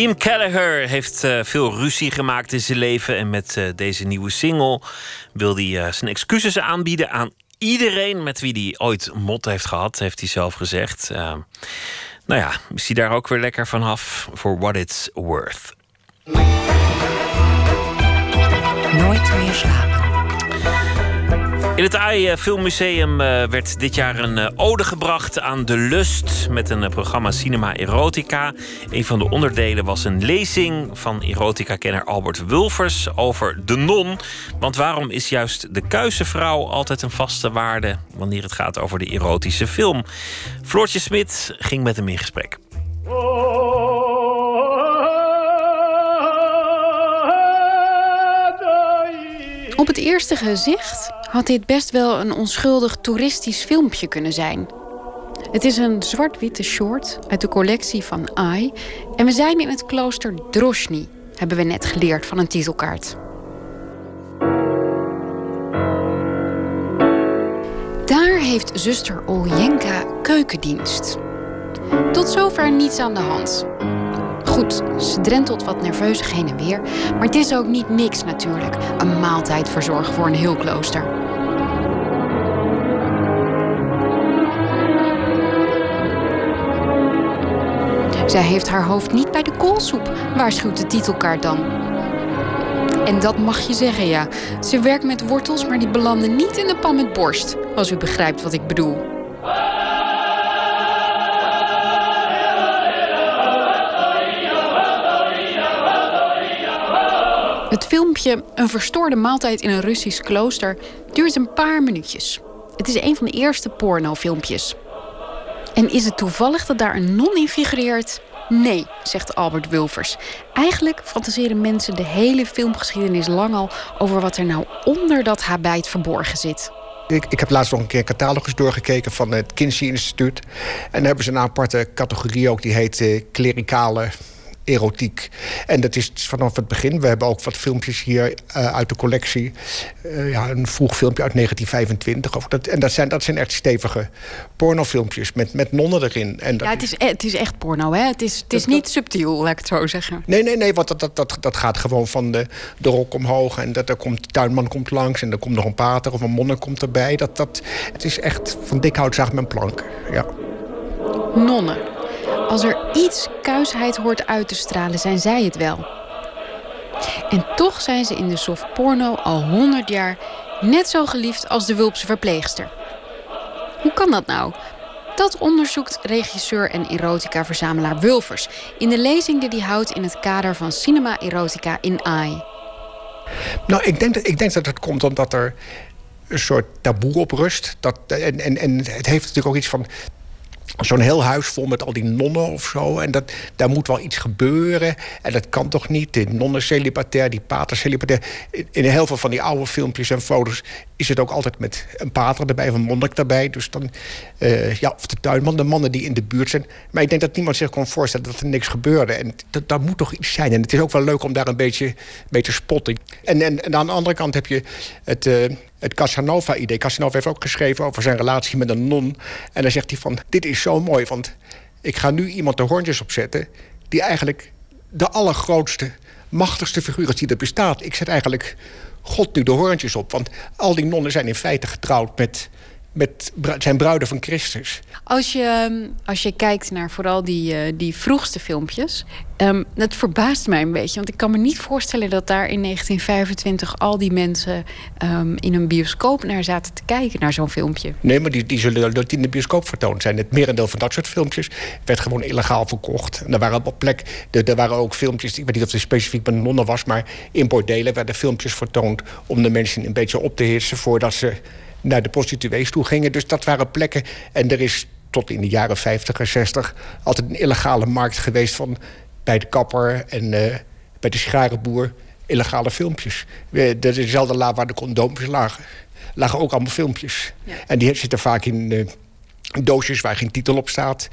Liam Gallagher heeft eh, veel ruzie gemaakt in zijn leven. En met eh, deze nieuwe single wil hij eh, zijn excuses aanbieden aan iedereen met wie hij ooit mot heeft gehad, heeft hij zelf gezegd. Nou ja, is daar ook weer lekker vanaf voor what it's worth. Nooit meer slapen. In het AI Filmmuseum eh, werd dit jaar een eh, ode gebracht aan de lust met een eh, programma Cinema Erotica. Een van de onderdelen was een lezing van erotica-kenner Albert Wulfers over de non. Want waarom is juist de kuisenvrouw altijd een vaste waarde wanneer het gaat over de erotische film? Floortje Smit ging met hem in gesprek. Op het eerste gezicht had dit best wel een onschuldig toeristisch filmpje kunnen zijn. Het is een zwart-witte short uit de collectie van AI en we zijn in het klooster Droshny, hebben we net geleerd van een titelkaart. Daar heeft zuster Oljenka keukendienst. Tot zover niets aan de hand. Goed, ze drentelt wat nerveus heen en weer, maar het is ook niet niks natuurlijk. Een maaltijd verzorgen voor een heel klooster. Zij heeft haar hoofd niet bij de koolsoep, waarschuwt de titelkaart dan. En dat mag je zeggen, ja. Ze werkt met wortels, maar die belanden niet in de pan met borst. Als u begrijpt wat ik bedoel. Het filmpje Een verstoorde maaltijd in een Russisch klooster duurt een paar minuutjes. Het is een van de eerste pornofilmpjes. En is het toevallig dat daar een non in figureert? Nee, zegt Albert Wulfers. Eigenlijk fantaseren mensen de hele filmgeschiedenis lang al over wat er nou onder dat habijt verborgen zit. Ik, ik, heb laatst nog een keer catalogus doorgekeken van het Kinsey Instituut. En daar hebben ze een aparte categorie ook, die heet uh, klerikale erotiek. En dat is vanaf het begin. We hebben ook wat filmpjes hier uh, uit de collectie. Uh, ja, een vroeg filmpje uit 1925. Of dat, en dat zijn, dat zijn echt stevige pornofilmpjes met, met nonnen erin. En dat ja, het is, het is echt porno, hè? Het is, het is niet subtiel, laat ik het zo zeggen. Nee, nee, nee, want dat, dat, dat, dat gaat gewoon van de, de rok omhoog. En dat, er komt, de tuinman komt langs en er komt nog een pater of een monnik komt erbij. Dat, dat, het is echt van dik hout zaag met plank, ja. Nonnen. Als er iets kuisheid hoort uit te stralen, zijn zij het wel. En toch zijn ze in de soft porno al honderd jaar net zo geliefd als de Wulpse verpleegster. Hoe kan dat nou? Dat onderzoekt regisseur en erotica-verzamelaar Wulfers in de lezing die hij houdt in het kader van Cinema Erotica in AI. Nou, ik denk, dat, ik denk dat het komt omdat er een soort taboe op rust. Dat, en, en, en het heeft natuurlijk ook iets van zo'n heel huis vol met al die nonnen of zo. En dat, daar moet wel iets gebeuren. En dat kan toch niet? De nonnen celibatair, die pater celibatair. In heel veel van die oude filmpjes en foto's is het ook altijd met een pater erbij of een monnik erbij. Dus dan, uh, ja, of de tuinman, de mannen die in de buurt zijn. Maar ik denk dat niemand zich kon voorstellen dat er niks gebeurde. En dat, dat moet toch iets zijn. En het is ook wel leuk om daar een beetje mee te spotten. En, en, aan de andere kant heb je het, uh, het Casanova-idee. Casanova heeft ook geschreven over zijn relatie met een non. En dan zegt hij van, dit is zo mooi, want ik ga nu iemand de hoortjes opzetten... die eigenlijk de allergrootste, machtigste figuur is die er bestaat. Ik zet eigenlijk God nu de hoorntjes op. Want al die nonnen zijn in feite getrouwd met, met zijn bruiden van Christus. Als je, als je kijkt naar vooral die, uh, die vroegste filmpjes... Um, dat verbaast mij een beetje. Want ik kan me niet voorstellen dat daar in 1925... al die mensen um, in een bioscoop naar zaten te kijken, naar zo'n filmpje. Nee, maar die, die zullen dat in de bioscoop vertoond zijn. Het merendeel van dat soort filmpjes werd gewoon illegaal verkocht. En er waren op plek... Er, er waren ook filmpjes, ik weet niet of het specifiek bij nonnen was... maar in bordelen werden filmpjes vertoond... om de mensen een beetje op te heersen voordat ze naar de prostituees toe gingen. Dus dat waren plekken. En er is tot in de jaren 50 en 60 altijd een illegale markt geweest van bij de kapper en uh, bij de sigarenboer illegale filmpjes. Dat is dezelfde la waar de condoompjes lagen. Lagen ook allemaal filmpjes. Ja. En die zitten vaak in uh, doosjes waar geen titel op staat.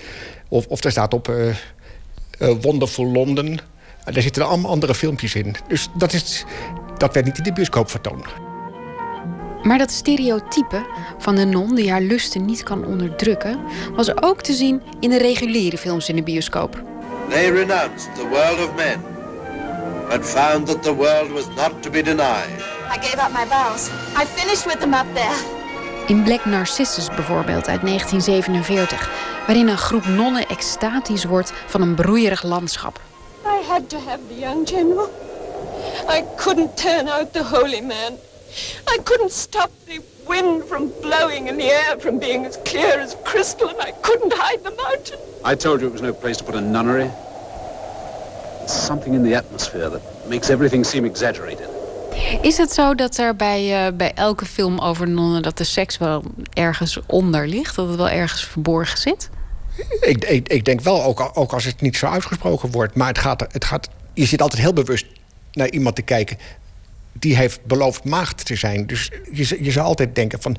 Of, of er staat op uh, Wonderful London. En daar zitten allemaal andere filmpjes in. Dus dat, is, dat werd niet in de bioscoop vertoond. Maar dat stereotype van de non die haar lusten niet kan onderdrukken, was ook te zien in de reguliere films in de bioscoop. they renounced the world of men, but found that the world was not to be denied. I gave up my vows. I finished with them up there. In Black Narcissus bijvoorbeeld uit 1947, waarin een groep nonnen extatisch wordt van een broeierig landschap. I had to have the young general. I couldn't turn out the holy man. I couldn't stop the wind from blowing and the air from being as clear as crystal, and I couldn't hide the mountain. I told you it was no place to put a nunnery. There's something in the atmosphere that makes everything seem exaggerated. Is het zo dat er bij, uh, bij elke film over nonnen... dat de seks wel ergens onder ligt? Dat het wel ergens verborgen zit? Ik, ik, ik denk wel, ook, ook als het niet zo uitgesproken wordt. Maar het gaat, het gaat, je zit altijd heel bewust naar iemand te kijken... die heeft beloofd maagd te zijn. Dus je, zou altijd denken van...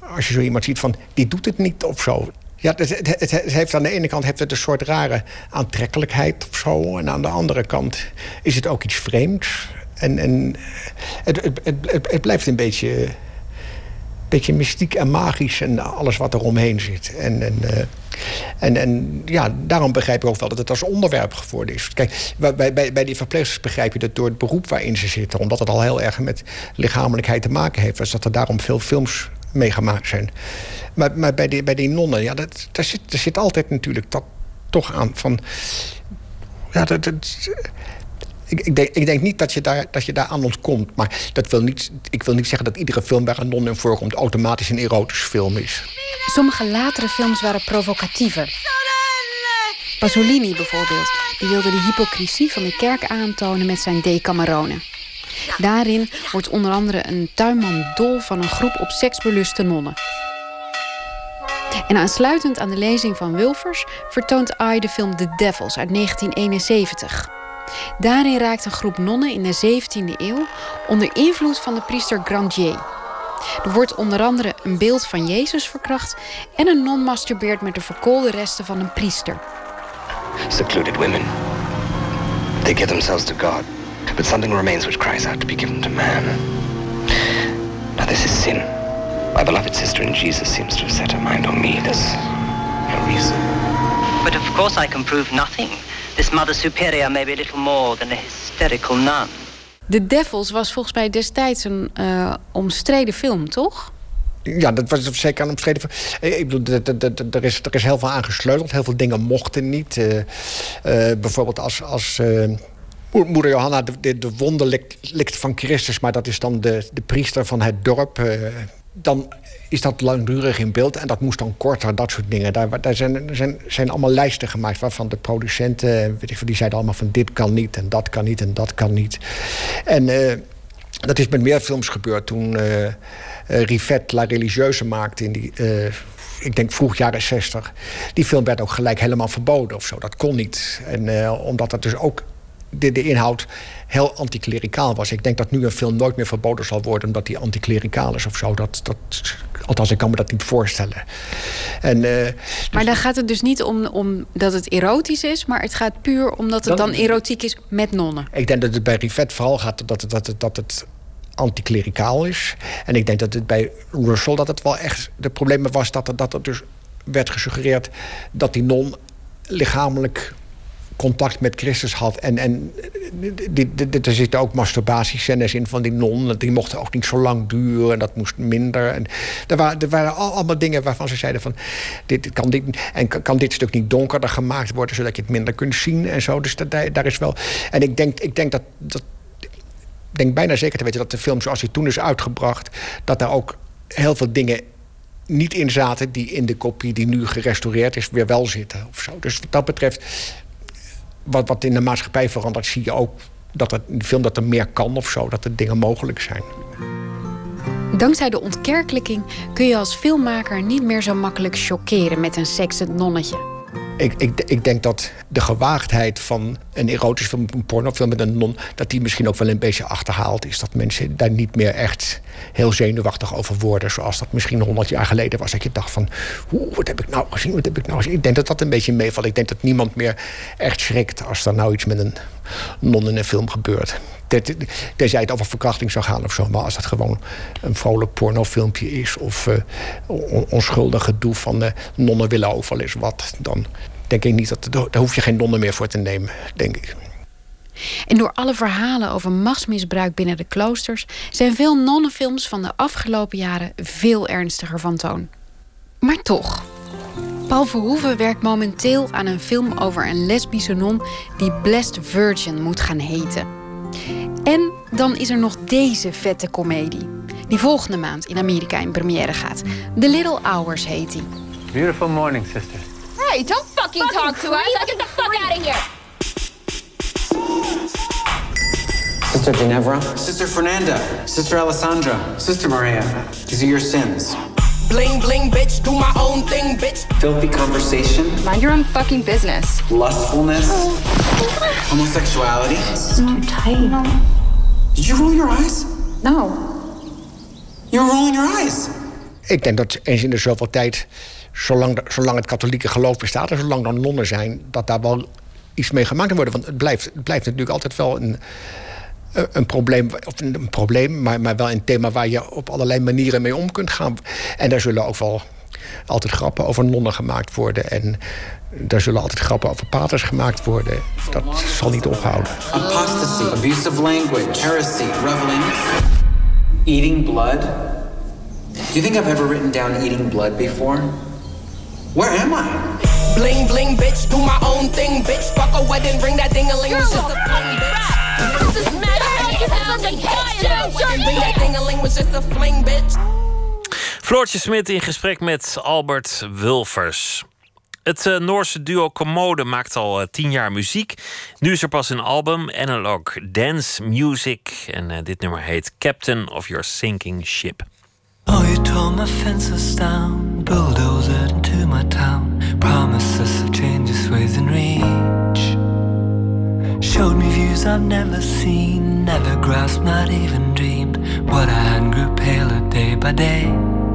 als je zo iemand ziet van, die doet het niet of zo... Ja, het, heeft aan de ene kant heeft het een soort rare aantrekkelijkheid of zo. En aan de andere kant is het ook iets vreemds. En, en het, het, blijft een beetje, beetje mystiek en magisch en alles wat er omheen zit. En, en, uh, en, en ja, daarom begrijp ik ook wel dat het als onderwerp geworden is. Kijk, bij, bij, bij die verpleegsters begrijp je dat door het beroep waarin ze zitten, omdat het al heel erg met lichamelijkheid te maken heeft, dus dat er daarom veel films mee gemaakt zijn. Maar, maar bij, die, bij die nonnen, ja, dat, daar, zit, daar zit altijd natuurlijk dat toch aan van. Ja, dat, dat ik, ik, denk, niet dat je, daar, dat je daar aan ontkomt. Maar dat wil niet, ik wil niet zeggen dat iedere film waar een non in voorkomt... automatisch een erotische film is. Sommige latere films waren provocatiever. Pasolini bijvoorbeeld, die wilde de hypocrisie van de kerk aantonen met zijn Decamerone. Daarin wordt onder andere een tuinman dol van een groep op seksbeluste nonnen. En aansluitend aan de lezing van Wilfers vertoont Ai de film The Devils uit 1971. Daarin raakt een groep nonnen in de 17e eeuw onder invloed van de priester Grandier. Er wordt onder andere een beeld van Jezus verkracht en een non masturbeert met de verkoolde resten van een priester. Secluded women. They give themselves to God, but something remains which cries out to be given to man. Now this is sin. My beloved sister in Jesus seems to have set her mind on me. There's no reason. But of course I can prove nothing. This Mother Superior may be a little more than a hysterical nun. The Devils was volgens mij destijds een uh, omstreden film, toch? Ja, dat was zeker een omstreden film. Ik bedoel, er is, er is heel veel aangesleuteld. Heel veel dingen mochten niet. Uh, uh, bijvoorbeeld als... als Moeder Johanna de, de, de wonde likt, likt, van Christus... maar dat is dan de, de priester van het dorp dan is dat langdurig in beeld en dat moest dan korter, dat soort dingen. Daar, daar zijn, zijn, zijn allemaal lijsten gemaakt waarvan de producenten, weet ik, die zeiden allemaal van dit kan niet en dat kan niet en dat kan niet. En uh, dat is met meer films gebeurd toen uh, Rivet La Religieuze maakte in die. ik denk vroeg jaren 60. Die film werd ook gelijk helemaal verboden of zo. Dat kon niet. En omdat dat dus ook de, de inhoud heel anticlericaal was. Ik denk dat nu een film nooit meer verboden zal worden omdat die anticlericaal is of zo. Dat, dat, althans, ik kan me dat niet voorstellen. En, uh, maar dan gaat het dus niet om, om dat het erotisch is, maar het gaat puur omdat het dan, dan erotiek is met nonnen. Ik denk dat het bij Rivet vooral gaat dat het, dat het, dat het anticlericaal is. En ik denk dat het bij Russell dat het wel echt. De probleem was dat er, dat er dus werd gesuggereerd dat die non lichamelijk contact met Christus had. En, en er zitten ook masturbatiescènes in van die non. Die mochten ook niet zo lang duren en dat moest minder. En er, waren, er waren allemaal dingen waarvan ze zeiden van... Dit, kan, dit, en kan dit stuk niet donkerder gemaakt worden... zodat je het minder kunt zien en zo. Dus dat, daar is wel... En ik denk, ik denk dat... dat ik denk bijna zeker te weten dat de film zoals hij toen is uitgebracht... dat daar ook heel veel dingen niet in zaten die in de kopie die nu gerestaureerd is weer wel zitten. Of zo. Dus wat dat betreft wat, wat in de maatschappij verandert, zie je ook dat het in de film dat er meer kan of zo, dat er dingen mogelijk zijn. Dankzij de ontkerkelijking kun je als filmmaker niet meer zo makkelijk chockeren met een seksend nonnetje. Ik, ik, ik, denk dat de gewaagdheid van een erotisch film, een pornofilm met een non... dat die misschien ook wel een beetje achterhaald is. Dat mensen daar niet meer echt heel zenuwachtig over worden... zoals dat misschien honderd jaar geleden was. Dat je dacht van, wat heb ik nou gezien, wat heb ik nou? Ik denk dat dat een beetje meevalt. Ik denk dat niemand meer echt schrikt als er nou iets met een non in een film gebeurt. Tenzij het over verkrachting zou gaan of zo. Maar als dat gewoon een vrolijk pornofilmpje is... of uh, onschuldig gedoe van uh, nonnen willen wel eens wat... dan denk ik niet dat daar hoef je geen nonnen meer voor te nemen, denk ik. En door alle verhalen over machtsmisbruik binnen de kloosters zijn veel nonnenfilms van de afgelopen jaren veel ernstiger van toon. Maar toch, Paul Verhoeven werkt momenteel aan een film over een lesbische non die Blessed Virgin moet gaan heten. En dan is er nog deze vette komedie, die volgende maand in Amerika in première gaat. The Little Hours heet die. Beautiful morning, sisters. Hey, don't fucking, talk to us. Get the fuck out of here. Sister Ginevra, Sister Fernanda, Sister Alessandra, Sister Maria, these are your sins. Bling bling, bitch, do my own thing, bitch. Filthy conversation, Mind your own fucking business. lustfulness, homosexuality. This is too tight. Did you roll your eyes? No. You're rolling your eyes. Ik denk dat eens in de zoveel tijd, zolang, de- zolang het katholieke geloof bestaat... en zolang er nonnen zijn, dat daar wel iets mee gemaakt worden. Want het blijft, het blijft natuurlijk altijd wel een, een- een probleem... of een, een probleem, maar, maar wel een thema... waar je op allerlei manieren mee om kunt gaan. En daar zullen ook wel altijd grappen over nonnen gemaakt worden... en daar zullen altijd grappen over paters gemaakt worden. Dat zal niet ophouden. Apostasy, abusive language, heresy, reveling, eating blood. Do you think I've ever written down eating blood before? Where am I? Bling bling, bitch, do my own thing, bitch. Fuck a wedding ring, that ding a ling was just a fling, bitch. This is Ring that ding a ling was just a fling, bitch. Floortje Smit in gesprek met Albert Wulfers. Het eh, Noorse duo Commode maakt al eh, tien jaar muziek. Nu is er pas een album, Analog Dance Music. En eh, dit nummer heet Captain of Your Sinking Ship. Oh, you tore my fences down, bulldozed into my town. Promises of changes within reach. Showed me views I've never seen, never grasped, not even dreamed. What I had grew paler day by day.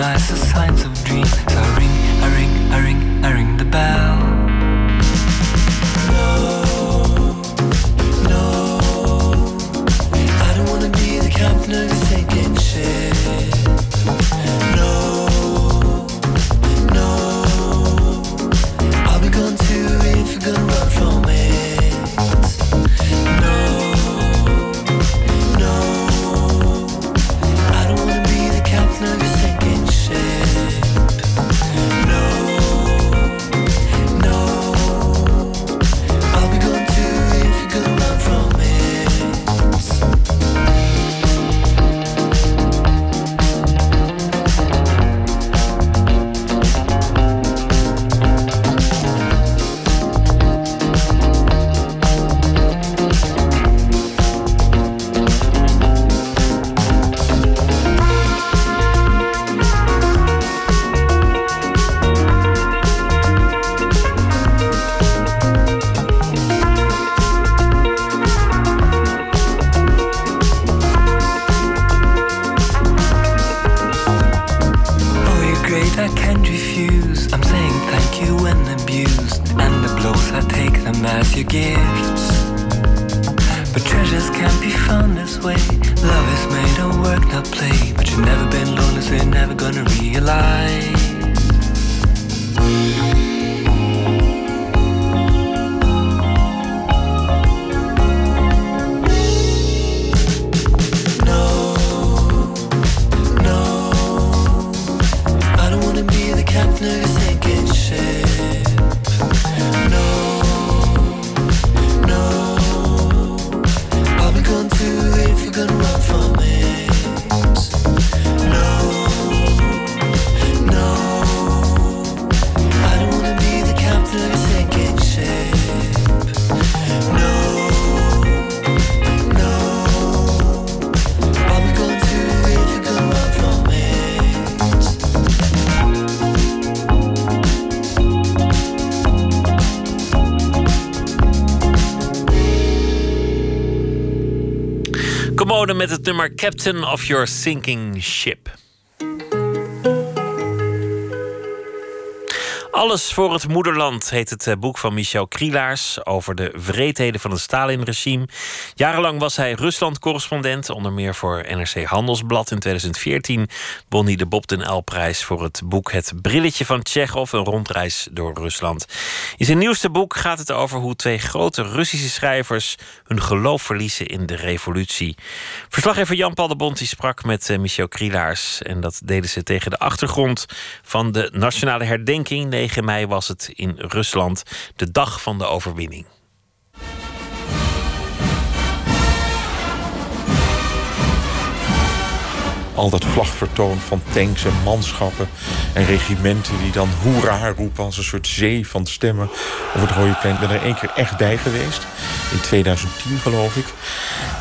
Recognize the signs of dreams. I ring, I ring, I ring, I ring the bell. Houden met het nummer Captain of Your Sinking Ship. Alles voor het moederland heet het eh, boek van Michel Krielaars over de wreedheden van het Stalin-regime. Jarenlang was hij Rusland-correspondent, onder meer voor NRC Handelsblad. In 2014 won hij de Bob den L-prijs voor het boek Het Brilletje van Tsjechov, een rondreis door Rusland. In zijn nieuwste boek gaat het over hoe twee grote Russische schrijvers hun geloof verliezen in de revolutie. Verslaggever Jan-Paul de Bont die sprak met eh, Michel Krielaars en dat deden ze tegen de achtergrond van de nationale herdenking 9 mei was het in Rusland, de dag van de overwinning. Al dat vlagvertoon van tanks en manschappen en regimenten die dan hoera roepen als een soort zee van stemmen over het Rode Plein. Ik ben er één keer echt bij geweest, in 2010 geloof ik.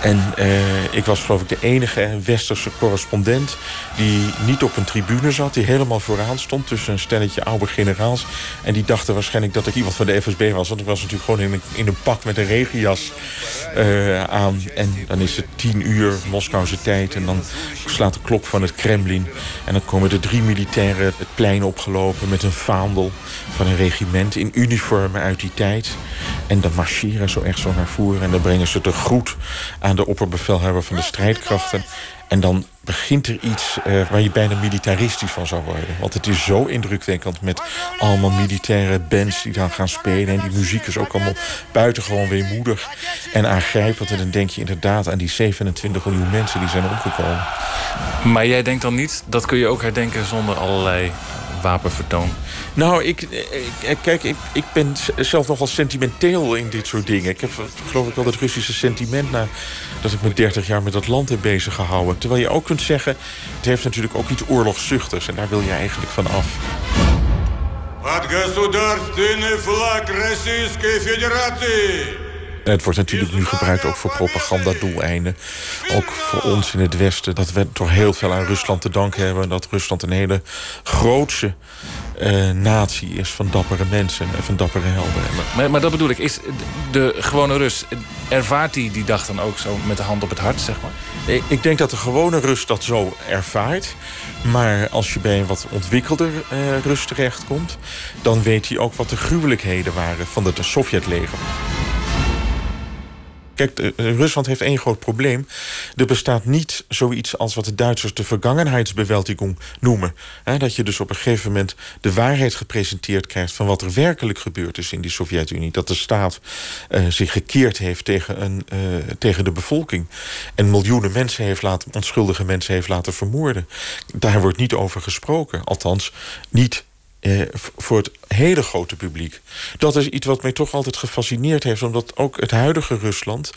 En eh, ik was geloof ik de enige westerse correspondent die niet op een tribune zat, die helemaal vooraan stond tussen een stelletje oude generaals. En die dachten waarschijnlijk dat ik iemand van de FSB was, want ik was natuurlijk gewoon in een, pak met een regenjas eh, aan. En dan is het tien uur Moskouse tijd en dan slaat de klok van het Kremlin. En dan komen de drie militairen het plein opgelopen met een vaandel van een regiment in uniformen uit die tijd. En dan marcheren ze echt zo naar voren en dan brengen ze de groet aan de opperbevelhebber van de strijdkrachten. En dan begint er iets eh, waar je bijna militaristisch van zou worden. Want het is zo indrukwekkend met allemaal militaire bands die dan gaan spelen. En die muziek is ook allemaal buitengewoon weemoedig en aangrijpend. En dan denk je inderdaad aan die 27 miljoen mensen die zijn omgekomen. Maar jij denkt dan niet, dat kun je ook herdenken zonder allerlei wapenvertoon? Nou, ik, ik, kijk, ik, ik ben zelf nogal sentimenteel in dit soort dingen. Ik heb geloof ik wel het Russische sentiment na dat ik me 30 jaar met dat land heb bezig gehouden. Terwijl je ook kunt zeggen, het heeft natuurlijk ook iets oorlogszuchtigs. En daar wil je eigenlijk van af. Под государственный флаг Российской Федерации! het wordt natuurlijk nu gebruikt ook voor propagandadoeleinden. Ook voor ons in het Westen. Dat we toch heel veel aan Rusland te danken hebben. Dat Rusland een hele grootse eh, natie is van dappere mensen en van dappere helden. Maar, maar dat bedoel ik, is de gewone Rus, ervaart hij die, die dag dan ook zo met de hand op het hart, zeg maar? Ik, ik denk dat de gewone Rus dat zo ervaart. Maar als je bij een wat ontwikkelder uh, Rus terechtkomt... dan weet hij ook wat de gruwelijkheden waren van het Sovjetleger. Kijk, Rusland heeft één groot probleem. Er bestaat niet zoiets als wat de Duitsers de vergangenheidsbewältigung noemen. dat je dus op een gegeven moment de waarheid gepresenteerd krijgt... van wat er werkelijk gebeurd is in die Sovjet-Unie. Dat de staat uh, zich gekeerd heeft tegen, een, uh, tegen de bevolking. En miljoenen mensen heeft laten, onschuldige mensen heeft laten vermoorden. Daar wordt niet over gesproken. Althans, niet eh, voor het hele grote publiek. Dat is iets wat mij toch altijd gefascineerd heeft... omdat ook het huidige Rusland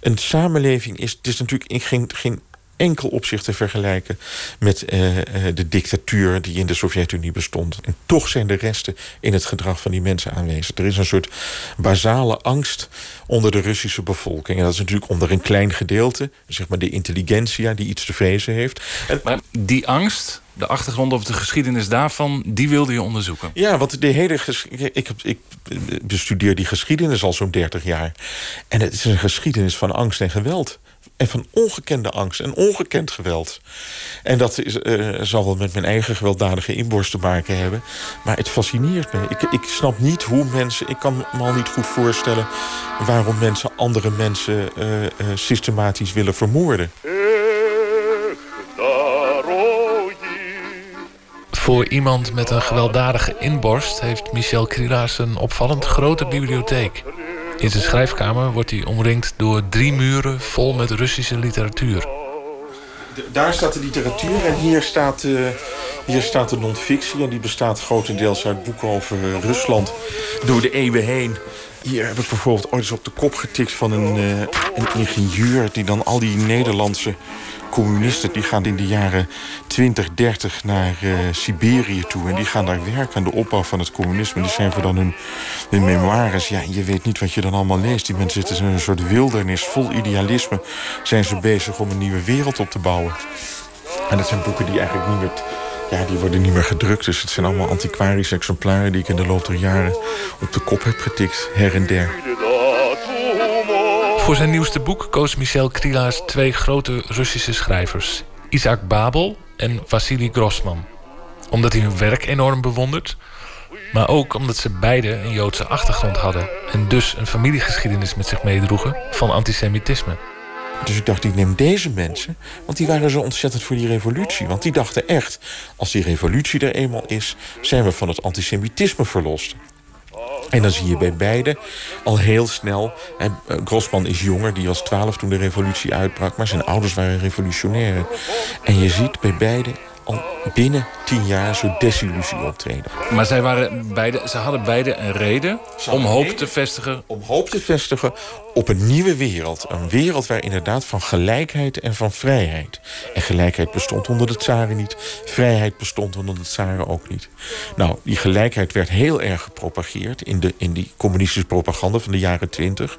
een samenleving is... het is natuurlijk in geen, geen enkel opzicht te vergelijken... met uh, de dictatuur die in de Sovjet-Unie bestond. En toch zijn de resten in het gedrag van die mensen aanwezig. Er is een soort basale angst onder de Russische bevolking. En dat is natuurlijk onder een klein gedeelte... zeg maar de intelligentsia die iets te vrezen heeft. Maar die angst de achtergrond of de geschiedenis daarvan, die wilde je onderzoeken? Ja, want de hele ik, ik bestudeer die geschiedenis al zo'n 30 jaar. En het is een geschiedenis van angst en geweld. En van ongekende angst en ongekend geweld. En dat is, uh, zal wel met mijn eigen gewelddadige inborst te maken hebben. Maar het fascineert me. Ik, ik snap niet hoe mensen... Ik kan me al niet goed voorstellen... waarom mensen andere mensen uh, uh, systematisch willen vermoorden. Voor iemand met een gewelddadige inborst heeft Michel Krielaars een opvallend grote bibliotheek. In zijn schrijfkamer wordt hij omringd door drie muren vol met Russische literatuur. Daar staat de literatuur en hier staat, uh, hier staat de non-fictie. En die bestaat grotendeels uit boeken over Rusland door de eeuwen heen. Hier heb ik bijvoorbeeld ooit eens op de kop getikt van een, uh, een ingenieur... die dan al die Nederlandse communisten die gaan in de jaren 20, 30 naar uh, Siberië toe. En die gaan daar werken aan de opbouw van het communisme. Die zijn voor dan hun, hun memoires. Ja, je weet niet wat je dan allemaal leest. Die mensen zitten in een soort wildernis, vol idealisme. Zijn ze bezig om een nieuwe wereld op te bouwen. En dat zijn boeken die eigenlijk niet meer... Ja, die worden niet meer gedrukt. Dus het zijn allemaal antiquarische exemplaren... die ik in de loop der jaren op de kop heb getikt, her en der. Voor zijn nieuwste boek koos Michel Krilaas twee grote Russische schrijvers. Isaac Babel en Vassili Grossman. Omdat hij hun werk enorm bewondert... maar ook omdat ze beide een Joodse achtergrond hadden... en dus een familiegeschiedenis met zich meedroegen van antisemitisme. Dus ik dacht, ik neem deze mensen, want die waren zo ontzettend voor die revolutie. Want die dachten echt, als die revolutie er eenmaal is... zijn we van het antisemitisme verlost. En dan zie je bij beide al heel snel... En Grossman is jonger, die was 12 toen de revolutie uitbrak... maar zijn ouders waren revolutionairen. En je ziet bij beide al binnen tien jaar zo'n desillusie optreden. Maar zij waren beide, ze hadden beide een reden om hoop te vestigen. Om hoop te vestigen op een nieuwe wereld. Een wereld waar inderdaad van gelijkheid en van vrijheid. En gelijkheid bestond onder de tsaren niet. Vrijheid bestond onder de tsaren ook niet. Nou, die gelijkheid werd heel erg gepropageerd... in, de, in die communistische propaganda van de jaren twintig.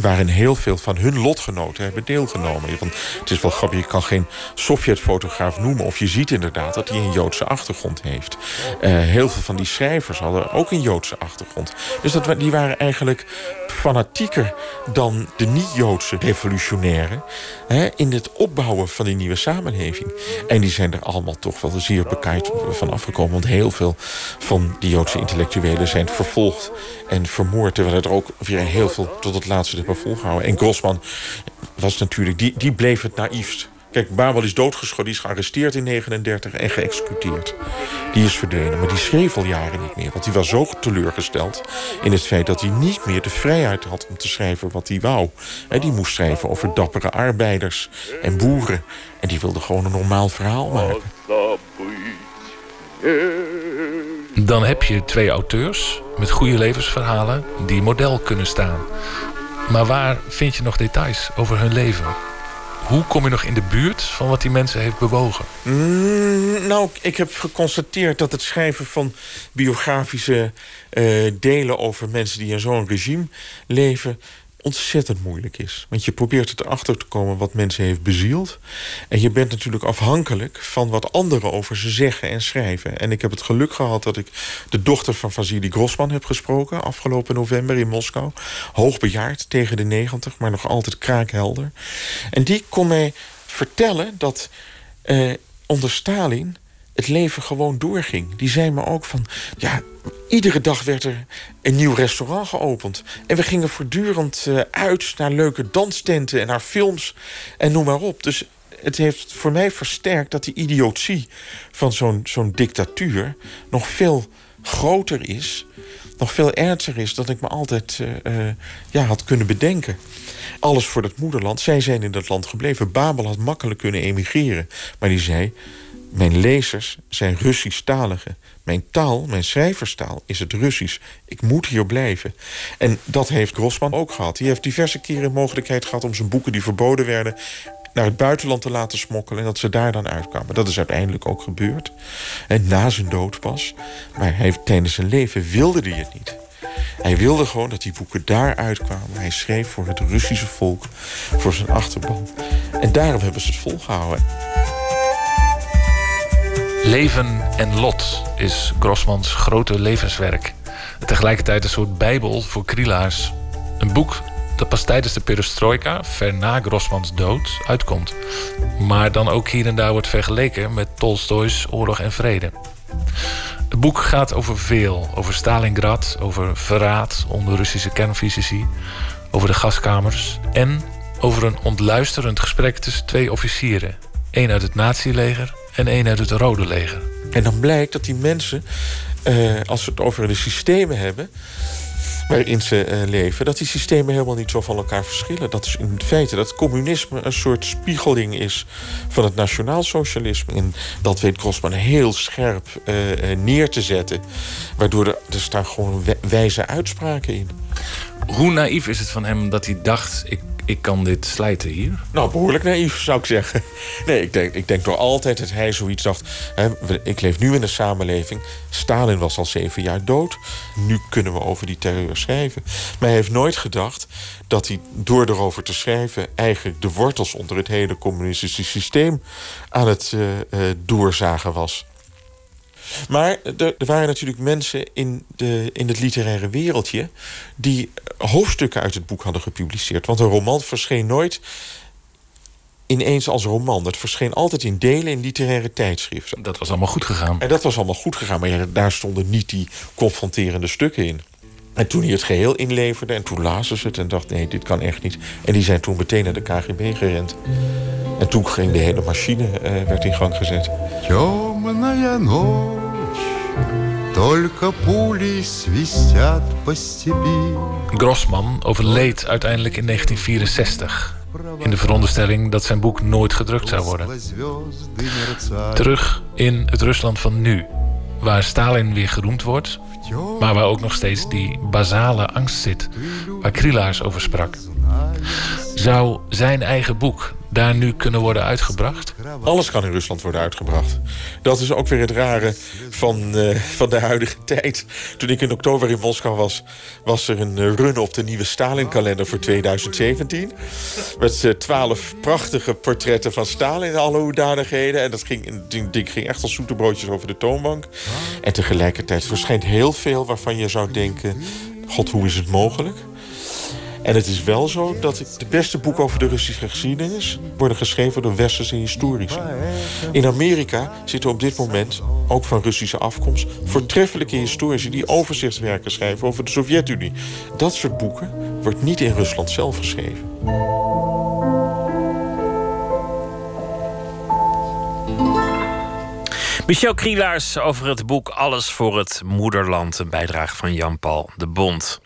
Waarin heel veel van hun lotgenoten hebben deelgenomen. Want het is wel grappig, je kan geen Sovjet-fotograaf noemen... of je ziet inderdaad dat hij een Joodse achtergrond heeft. Uh, heel veel van die schrijvers hadden ook een Joodse achtergrond. Dus dat, die waren eigenlijk fanatieker dan de niet-Joodse revolutionairen... Hè, in het opbouwen van die nieuwe samenleving. En die zijn er allemaal toch wel zeer bekijkt van afgekomen. Want heel veel van die Joodse intellectuelen zijn vervolgd en vermoord. Terwijl er ook weer heel veel tot het laatste hebben volgehouden. En Grossman was natuurlijk, die, die bleef het naïefst. Kijk, Babel is doodgeschoten, die is gearresteerd in 39 en geëxecuteerd. Die is verdwenen, maar die schreef al jaren niet meer. Want hij was zo teleurgesteld in het feit dat hij niet meer de vrijheid had om te schrijven wat hij wou. He, die moest schrijven over dappere arbeiders en boeren. En die wilde gewoon een normaal verhaal maken. Dan heb je twee auteurs met goede levensverhalen die model kunnen staan. Maar waar vind je nog details over hun leven? Hoe kom je nog in de buurt van wat die mensen heeft bewogen? Mm, nou, ik heb geconstateerd dat het schrijven van biografische uh, delen over mensen die in zo'n regime leven ontzettend moeilijk is. Want je probeert erachter te komen wat mensen heeft bezield. En je bent natuurlijk afhankelijk van wat anderen over ze zeggen en schrijven. En ik heb het geluk gehad dat ik de dochter van Vasily Grossman heb gesproken... afgelopen november in Moskou. Hoogbejaard, tegen de 90, maar nog altijd kraakhelder. En die kon mij vertellen dat eh, onder Stalin het leven gewoon doorging. Die zei me ook van... ja, iedere dag werd er een nieuw restaurant geopend. En we gingen voortdurend uh, uit naar leuke danstenten en naar films en noem maar op. Dus het heeft voor mij versterkt dat die idiotie van zo'n zo'n dictatuur... nog veel groter is, nog veel ernstiger is... dan ik me altijd uh, uh, ja, had kunnen bedenken. Alles voor het moederland. Zij zijn in dat land gebleven. Babel had makkelijk kunnen emigreren. Maar die zei... Mijn lezers zijn Russisch-taligen. Mijn taal, mijn schrijverstaal, is het Russisch. Ik moet hier blijven. En dat heeft Grossman ook gehad. Hij heeft diverse keren mogelijkheid gehad om zijn boeken die verboden werden naar het buitenland te laten smokkelen... en dat ze daar dan uitkwamen. Dat is uiteindelijk ook gebeurd. En na zijn dood pas. Maar hij, tijdens zijn leven wilde hij het niet. Hij wilde gewoon dat die boeken daar uitkwamen. Hij schreef voor het Russische volk, voor zijn achterban. En daarom hebben ze het volgehouden. Leven en lot is Grossmans grote levenswerk. Tegelijkertijd een soort bijbel voor krielaars. Een boek dat pas tijdens de perestroika, ver na Grossmans dood, uitkomt. Maar dan ook hier en daar wordt vergeleken met Tolstoys Oorlog en Vrede. Het boek gaat over veel. Over Stalingrad, over verraad onder Russische kernfysici... over de gaskamers en over een ontluisterend gesprek tussen twee officieren. één uit het nazileger en één uit het Rode Leger. En dan blijkt dat die mensen, uh, als we het over de systemen hebben waarin ze uh, leven, dat die systemen helemaal niet zo van elkaar verschillen. Dat is in feite dat communisme een soort spiegeling is van het nationaalsocialisme. En dat weet Grossman heel scherp uh, neer te zetten. Waardoor er, er staan gewoon wijze uitspraken in. Hoe naïef is het van hem dat hij dacht... ik ik kan dit slijten hier? Nou, behoorlijk naïef zou ik zeggen. Nee, ik denk, ik denk door altijd dat hij zoiets dacht... Hè, ik leef nu in een samenleving. Stalin was al zeven jaar dood. Nu kunnen we over die terreur schrijven. Maar hij heeft nooit gedacht dat hij door erover te schrijven... eigenlijk de wortels onder het hele communistische systeem... aan het uh, uh, doorzagen was. Maar er, er waren natuurlijk mensen in, de, in het literaire wereldje... die hoofdstukken uit het boek hadden gepubliceerd. Want een roman verscheen nooit ineens als roman. Het verscheen altijd in delen in literaire tijdschriften. Dat was allemaal goed gegaan. En dat was allemaal goed gegaan, maar ja, daar stonden niet die confronterende stukken in. En toen hij het geheel inleverde, en toen lazen ze het en dachten: nee, dit kan echt niet. En die zijn toen meteen naar de KGB gerend. En toen ging de hele machine eh, werd in gang gezet. Темная ночь, только пули свистят по степи. Grossman overleed uiteindelijk in 1964. In de veronderstelling dat zijn boek nooit gedrukt zou worden. Terug in het Rusland van nu. Waar Stalin weer geroemd wordt. Maar waar ook nog steeds die basale angst zit. Waar Krilaars over sprak. Zou zijn eigen boek daar nu kunnen worden uitgebracht? Alles kan in Rusland worden uitgebracht. Dat is ook weer het rare van, eh, van de huidige tijd. Toen ik in oktober in Moskou was, was er een eh, run op de nieuwe Stalin-kalender voor 2017. Met eh, twaalf prachtige portretten van Stalin in alle hoedanigheden. En dat ging, die ging echt als zoete broodjes over de toonbank. En tegelijkertijd verschijnt heel veel waarvan je zou denken... God, hoe is het mogelijk? En het is wel zo dat de beste boeken over de Russische geschiedenis... worden geschreven door westerse historici. In Amerika zitten op dit moment, ook van Russische afkomst... voortreffelijke historici die overzichtswerken schrijven over de Sovjet-Unie. Dat soort boeken wordt niet in Rusland zelf geschreven. Michel Krielaars over het boek Alles voor het Moederland. Een bijdrage van Jan-Paul de Bond.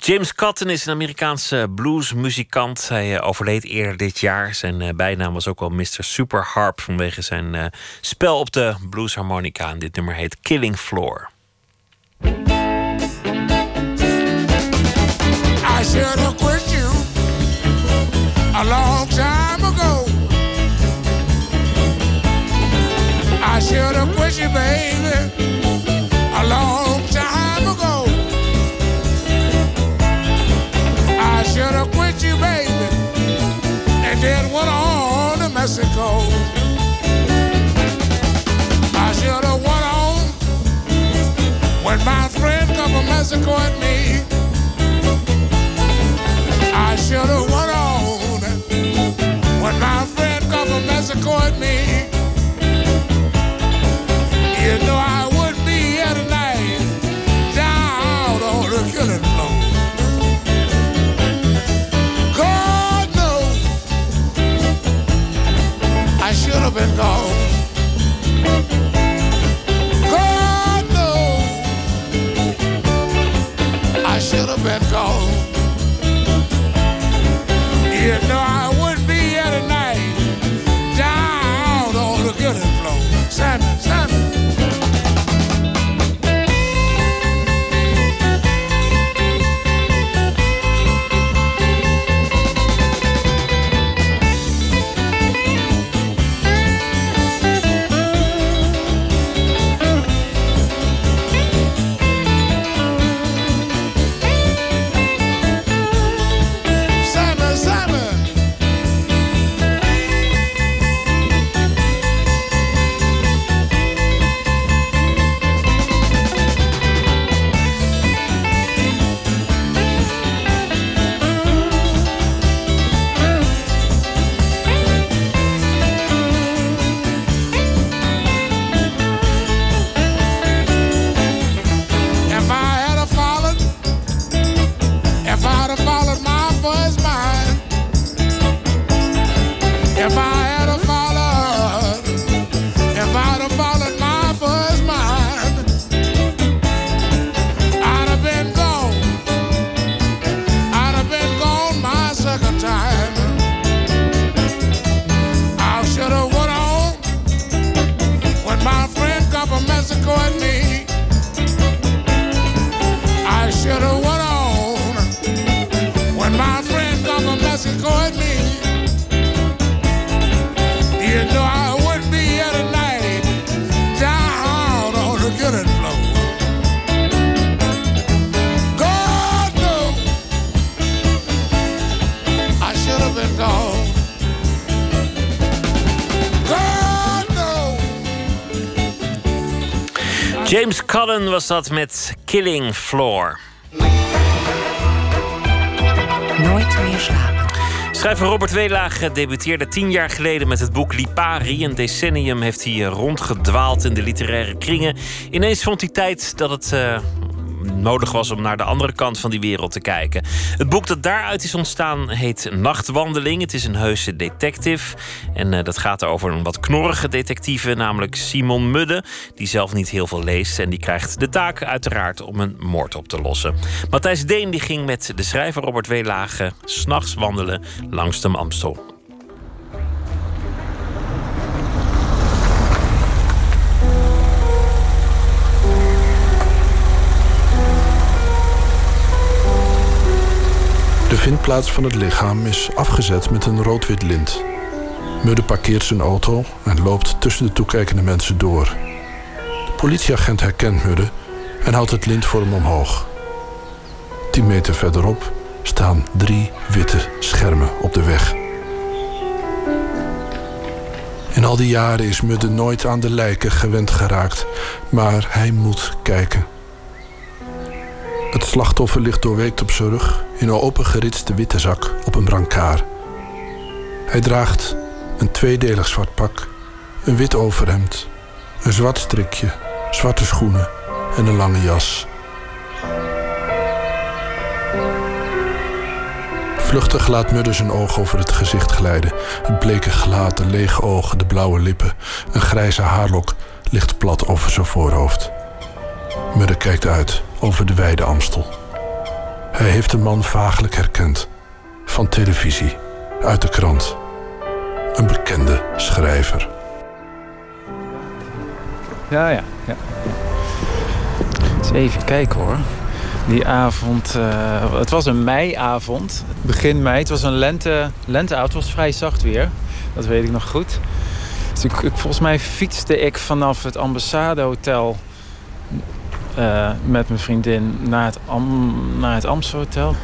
James Cotton is een Amerikaanse bluesmuzikant. Hij eh, overleed eerder dit jaar. Zijn eh, bijnaam was ook wel Mr. Superharp vanwege zijn eh, spel op de bluesharmonica. En dit nummer heet Killing Floor. I should have you a long time ago. I should have you, baby, a long time ago. Should have quit you, baby, and then went on to Mexico. I should have went on when my friend come from Mexico and me. I should have went on when my friend come from Mexico and me. I should have was dat met Killing Floor. Nooit meer slapen. Schrijver Robert Weelaag debuteerde tien jaar geleden met het boek Lipari. Een decennium heeft hij rondgedwaald in de literaire kringen. Ineens vond hij tijd dat het uh, nodig was om naar de andere kant van die wereld te kijken. Het boek dat daaruit is ontstaan heet Nachtwandeling. Het is een heuse detective. En uh, dat gaat over een wat knorrige detectieve, namelijk Simon Mudde. Die zelf niet heel veel leest. En die krijgt de taak uiteraard om een moord op te lossen. Matthijs Deen die ging met de schrijver Robert Weelage s'nachts wandelen langs de Amstel. De vindplaats van het lichaam is afgezet met een rood-wit lint. Mudde parkeert zijn auto en loopt tussen de toekijkende mensen door. De politieagent herkent Mudde en houdt het lint voor hem omhoog. Tien meter verderop staan drie witte schermen op de weg. In al die jaren is Mudde nooit aan de lijken gewend geraakt, maar hij moet kijken. Het slachtoffer ligt doorweekt op zijn rug in een opengeritste witte zak op een brancard. Hij draagt een tweedelig zwart pak, een wit overhemd, een zwart strikje, zwarte schoenen en een lange jas. Vluchtig laat Mudde zijn oog over het gezicht glijden. Het bleke gelaat, de lege ogen, de blauwe lippen. Een grijze haarlok ligt plat over zijn voorhoofd. Mudde kijkt uit over de wijde Amstel. Hij heeft de man vagelijk herkend. Van televisie, uit de krant. Een bekende schrijver. Ja, ja, ja. Even kijken hoor. Die avond, uh, het was een meiavond, begin mei. Het was een lente, lenteavond, het was vrij zacht weer. Dat weet ik nog goed. Dus ik, volgens mij fietste ik vanaf het ambassadehotel uh, met mijn vriendin naar het, Am naar het Amstelhotel.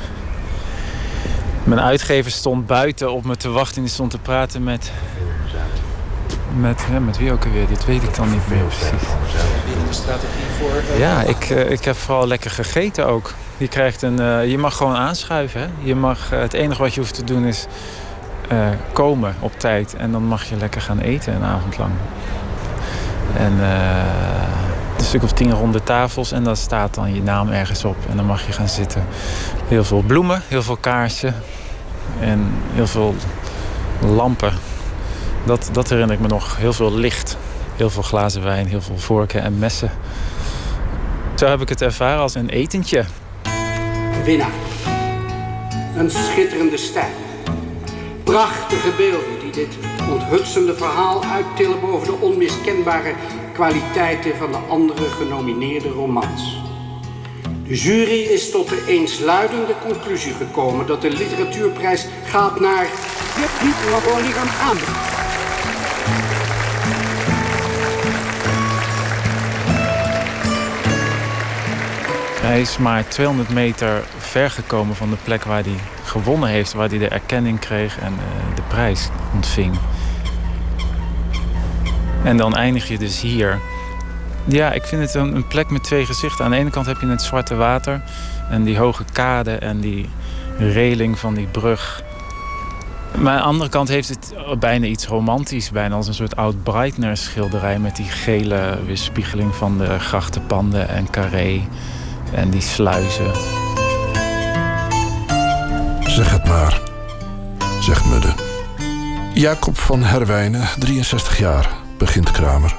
Mijn uitgever stond buiten op me te wachten en die stond te praten met. Met, met wie ook alweer, dit weet ik dan niet meer precies. Ja, ik, uh, ik heb vooral lekker gegeten ook. Je, krijgt een, uh, je mag gewoon aanschuiven. Hè? Je mag, het enige wat je hoeft te doen is komen op tijd. En dan mag je lekker gaan eten een avond lang. En stuk of tien ronde tafels en daar staat dan je naam ergens op. En dan mag je gaan zitten. Heel veel bloemen, heel veel kaarsen en heel veel lampen. Dat, dat herinner ik me nog. Heel veel licht, heel veel glazen wijn, heel veel vorken en messen. Zo heb ik het ervaren als een etentje. Winnaar. Een schitterende stijl. Prachtige beelden die dit onthutsende verhaal uittillen boven de onmiskenbare kwaliteiten van de andere genomineerde romans. De jury is tot de eensluidende conclusie gekomen dat de literatuurprijs gaat naar Piet Mavonigan aan. Hij is maar 200 meter ver gekomen van de plek waar hij gewonnen heeft, waar hij de erkenning kreeg en uh, de prijs ontving. En dan eindig je dus hier. Ja, ik vind het een, een, plek met twee gezichten. Aan de ene kant heb je het zwarte water en die hoge kade en die reling van die brug. Maar aan de andere kant heeft het bijna iets romantisch. Bijna als een soort oud Breitner schilderij met die gele weerspiegeling van de grachtenpanden en carré en die sluizen. Zeg het maar, zegt Mudde. Jacob van Herwijnen, 63 jaar begint Kramer.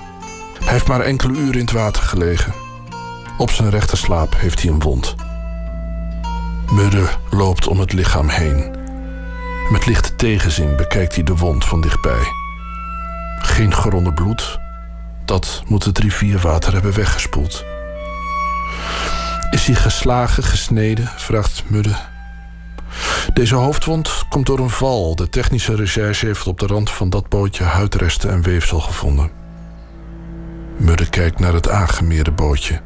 Hij heeft maar enkele uren in het water gelegen. Op zijn rechterslaap heeft hij een wond. Mudde loopt om het lichaam heen. Met lichte tegenzin bekijkt hij de wond van dichtbij. Geen geronnen bloed. Dat moet het rivierwater hebben weggespoeld. Is hij geslagen, gesneden? vraagt Mudde. Deze hoofdwond komt door een val. De technische recherche heeft op de rand van dat bootje huidresten en weefsel gevonden. Mudde kijkt naar het aangemeerde bootje,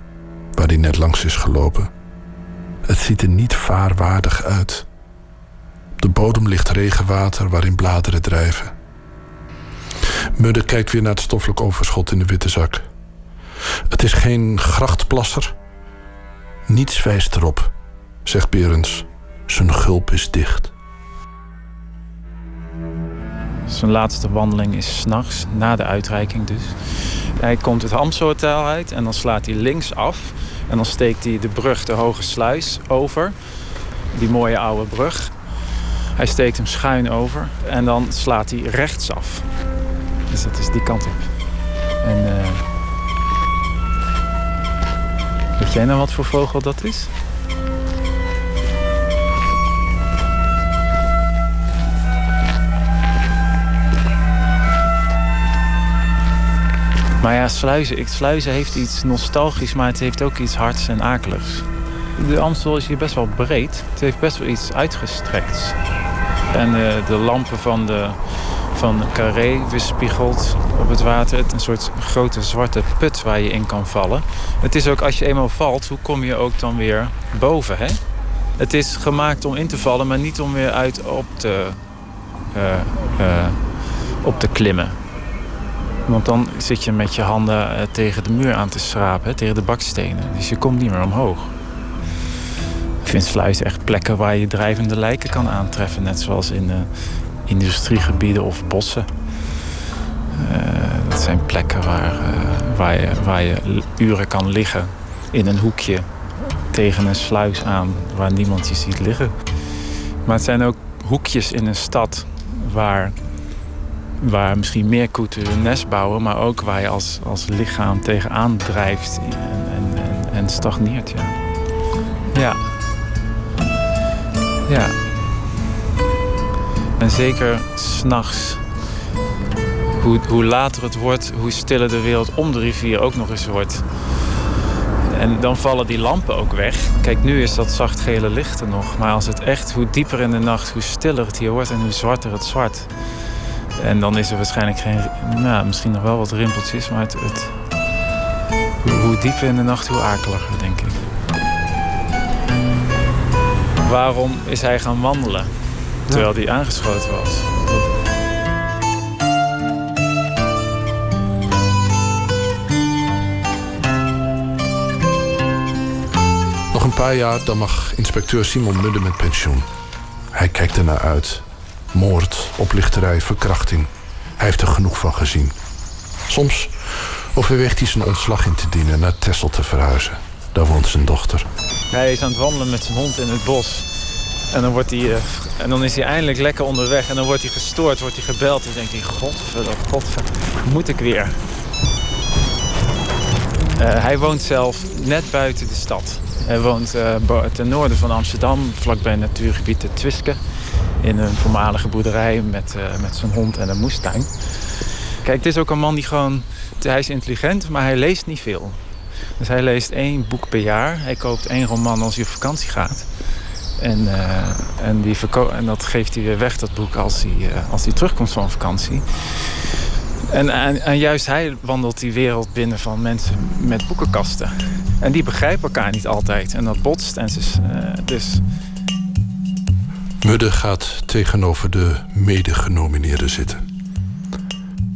waar hij net langs is gelopen. Het ziet er niet vaarwaardig uit. Op de bodem ligt regenwater waarin bladeren drijven. Mudde kijkt weer naar het stoffelijk overschot in de witte zak. Het is geen grachtplasser. Niets wijst erop, zegt Berends. Zijn gulp is dicht. Zijn laatste wandeling is s'nachts, na de uitreiking dus. Hij komt het Hotel uit en dan slaat hij links af. En dan steekt hij de brug, de Hoge Sluis, over. Die mooie oude brug. Hij steekt hem schuin over en dan slaat hij rechts af. Dus dat is die kant op. En uh, weet jij nou wat voor vogel dat is? Maar ja, sluizen, sluizen heeft iets nostalgisch, maar het heeft ook iets hards en akeligs. De Amstel is hier best wel breed. Het heeft best wel iets uitgestrekt. En de, eh, de lampen van de, van Carré weerspiegelt op het water. Het een soort grote zwarte put waar je in kan vallen. Het is ook als je eenmaal valt, hoe kom je ook dan weer boven? Hè? Het is gemaakt om in te vallen, maar niet om weer uit op te, uh, uh, op te klimmen. Want dan zit je met je handen eh, tegen de muur aan te schrapen, tegen de bakstenen. Dus je komt niet meer omhoog. Ik vind sluizen echt plekken waar je drijvende lijken kan aantreffen. Net zoals in uh, industriegebieden of bossen. Uh, dat zijn plekken waar, waar, je, waar je uren kan liggen in een hoekje tegen een sluis aan waar niemand je ziet liggen. Maar het zijn ook hoekjes in een stad waar waar misschien meer koeten hun nest bouwen, maar ook waar je als, als lichaam tegenaan drijft en, en, en, stagneert. Ja. ja. Ja. En zeker s'nachts. Hoe, hoe later het wordt, hoe stiller de wereld om de rivier ook nog eens wordt. En dan vallen die lampen ook weg. Kijk, nu is dat zachtgele licht er nog. Maar als het echt, hoe dieper in de nacht, hoe stiller het hier wordt en hoe zwarter het zwart. En dan is er waarschijnlijk geen, nou, misschien nog wel wat rimpeltjes, maar het, het hoe, dieper in de nacht, hoe akeliger, denk ik. Waarom is hij gaan wandelen terwijl hij aangeschoten was? Nog een paar jaar, dan mag inspecteur Simon Mudde met pensioen. Hij kijkt ernaar uit. Moord, oplichterij, verkrachting. Hij heeft er genoeg van gezien. Soms overweegt hij zijn ontslag in te dienen en naar Tessel te verhuizen. Daar woont zijn dochter. Hij is aan het wandelen met zijn hond in het bos. En dan, wordt hij, uh, en dan is hij eindelijk lekker onderweg. En dan wordt hij gestoord, wordt hij gebeld. En denkt hij, godverdomme, moet ik weer. Uh, hij woont zelf net buiten de stad. Hij woont uh, ten noorden van Amsterdam, vlakbij het natuurgebied de Twiske in een voormalige boerderij met, uh, met zijn hond en een moestuin. Kijk, het is ook een man die gewoon... Hij is intelligent, maar hij leest niet veel. Dus hij leest één boek per jaar. Hij koopt één roman als hij op vakantie gaat. En, uh, en, die en dat geeft hij weer weg, dat boek, als hij, uh, als hij terugkomt van vakantie. En, en, juist hij wandelt die wereld binnen van mensen met boekenkasten. En die begrijpen elkaar niet altijd. En dat botst. En dus, dus Mudde gaat tegenover de medegenomineerden zitten.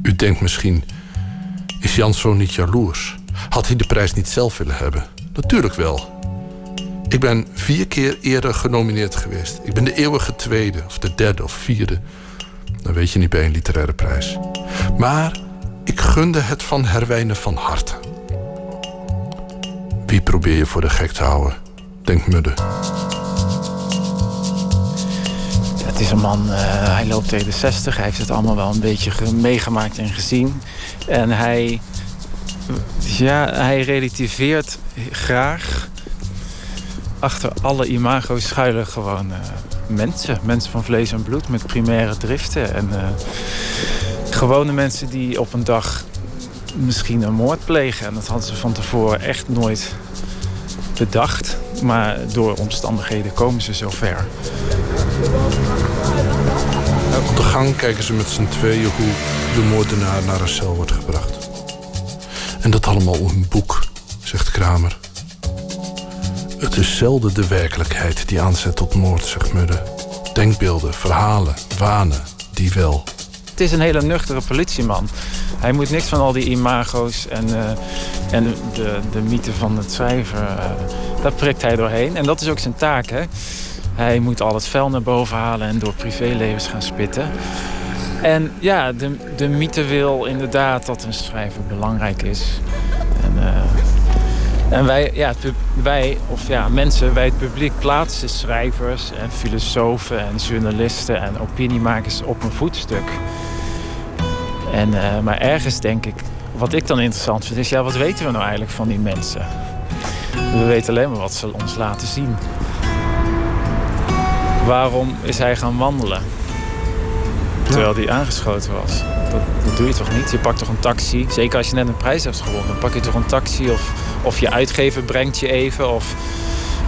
U denkt misschien, is Jan zo niet jaloers? Had hij de prijs niet zelf willen hebben? Natuurlijk wel. Ik ben vier keer eerder genomineerd geweest. Ik ben de eeuwige tweede, of de derde of vierde. Dan weet je niet bij een literaire prijs. Maar ik gunde het van Herwijnen van harte. Wie probeer je voor de gek te houden? Denkt Mudde. Is een man, uh, hij loopt tegen de 60. Hij heeft het allemaal wel een beetje meegemaakt en gezien. En hij, ja, hij relativeert graag. Achter alle imago's schuilen gewoon uh, mensen. Mensen van vlees en bloed met primaire driften. En uh, gewone mensen die op een dag misschien een moord plegen. En dat hadden ze van tevoren echt nooit bedacht. Maar door omstandigheden komen ze Op de gang kijken ze met z'n tweeën hoe de moordenaar naar een cel wordt gebracht. En dat allemaal om een boek, zegt Kramer. Het is zelden de werkelijkheid die aanzet tot moord, zegt Mudde. Denkbeelden, verhalen, wanen, die wel. Het is een hele nuchtere politieman. Hij moet niks van al die imago's en uh, En de, de mythe van het schrijver, eh, daar prikt hij doorheen. En dat is ook zijn taak. Hè? Hij moet al het vuil naar boven halen en door privélevens gaan spitten. En ja, de, de mythe wil inderdaad dat een schrijver belangrijk is. En, eh, en wij, ja, wij, of ja, mensen, wij het publiek plaatsen schrijvers en filosofen en journalisten en opiniemakers op een voetstuk. En, eh, maar ergens denk ik, wat ik dan interessant vind, is ja, wat weten we nou eigenlijk van die mensen? We weten alleen maar wat ze ons laten zien. Waarom is hij gaan wandelen? Terwijl hij aangeschoten was. Dat, dat doe je toch niet? Je pakt toch een taxi? Zeker als je net een prijs hebt gewonnen. Pak je toch een taxi of, of je uitgever brengt je even. Of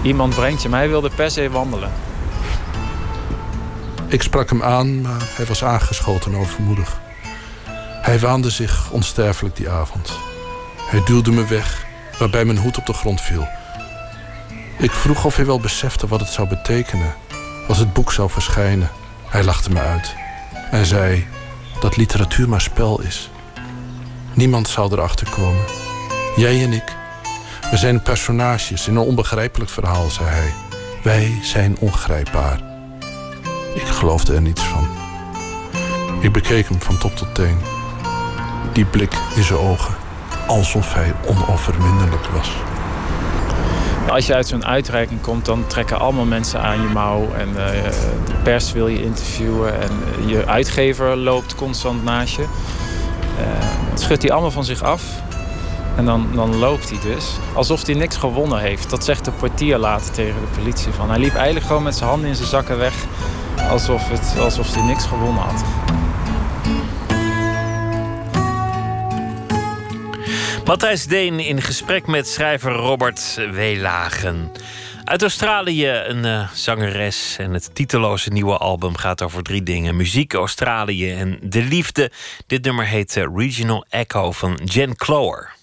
iemand brengt je. Maar hij wilde per se wandelen. Ik sprak hem aan, maar hij was aangeschoten en overmoedig. Hij waande zich onsterfelijk die avond. Hij duwde me weg, waarbij mijn hoed op de grond viel. Ik vroeg of hij wel besefte wat het zou betekenen als het boek zou verschijnen. Hij lachte me uit en zei dat literatuur maar spel is. Niemand zou erachter komen. Jij en ik. We zijn personages in een onbegrijpelijk verhaal, zei hij. Wij zijn ongrijpbaar. Ik geloofde er niets van. Ik bekeek hem van top tot teen. Die blik in zijn ogen, alsof hij onoverwinnelijk was. Als je uit zo'n uitreiking komt, dan trekken allemaal mensen aan je mouw. En eh, de pers wil je interviewen. En je uitgever loopt constant naast je. Het schudt hij allemaal van zich af. En dan, dan loopt hij dus. Alsof hij niks gewonnen heeft. Dat zegt de portier later tegen de politie. Van. Hij liep eigenlijk gewoon met zijn handen in zijn zakken weg. Alsof, het, alsof hij niks gewonnen had. Matthijs Deen in gesprek met schrijver Robert Weelagen. Uit Australië een eh, zangeres en het titeloze nieuwe album gaat over drie dingen: muziek, Australië en de liefde. Dit nummer heet eh, Regional Echo van Jen Clower.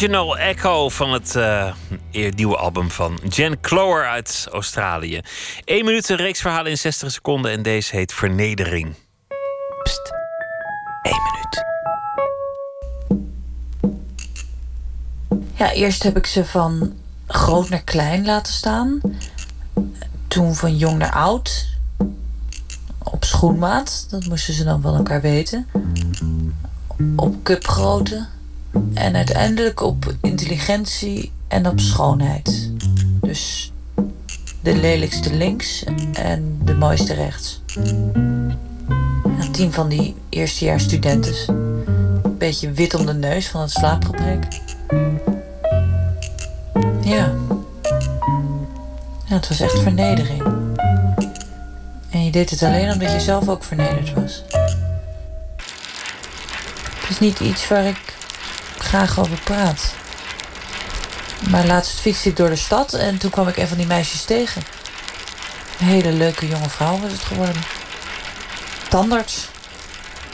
Regional Echo van het eh, eer- nieuwe album van Jen Clower uit Australië. 1 minuut, een reeks verhalen in 60 seconden en deze heet Vernedering. Pst, 1 minuut. Ja, eerst heb ik ze van groot naar klein laten staan. Toen van jong naar oud. Op schoenmaat, dat moesten ze dan van elkaar weten. Op cupgrootte. En uiteindelijk op intelligentie en op schoonheid. Dus de lelijkste links en de mooiste rechts. Ja, tien van die eerstejaars studenten. Beetje wit om de neus van het slaapgebrek. Ja. ja. Het was echt vernedering. En je deed het alleen omdat je zelf ook vernederd was. Het is niet iets waar ik graag over praat. Maar laatst fietste ik door de stad en toen kwam ik een van die meisjes tegen. Een hele leuke jonge vrouw was het geworden. Tandarts.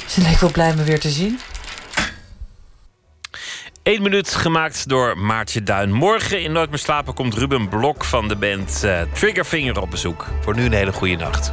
Ze leek wel blij me weer te zien. 1 minuut gemaakt door Maartje Duin. Morgen in Nooit meer slapen komt Ruben Blok van de band eh, Triggerfinger op bezoek. Voor nu een hele goede nacht.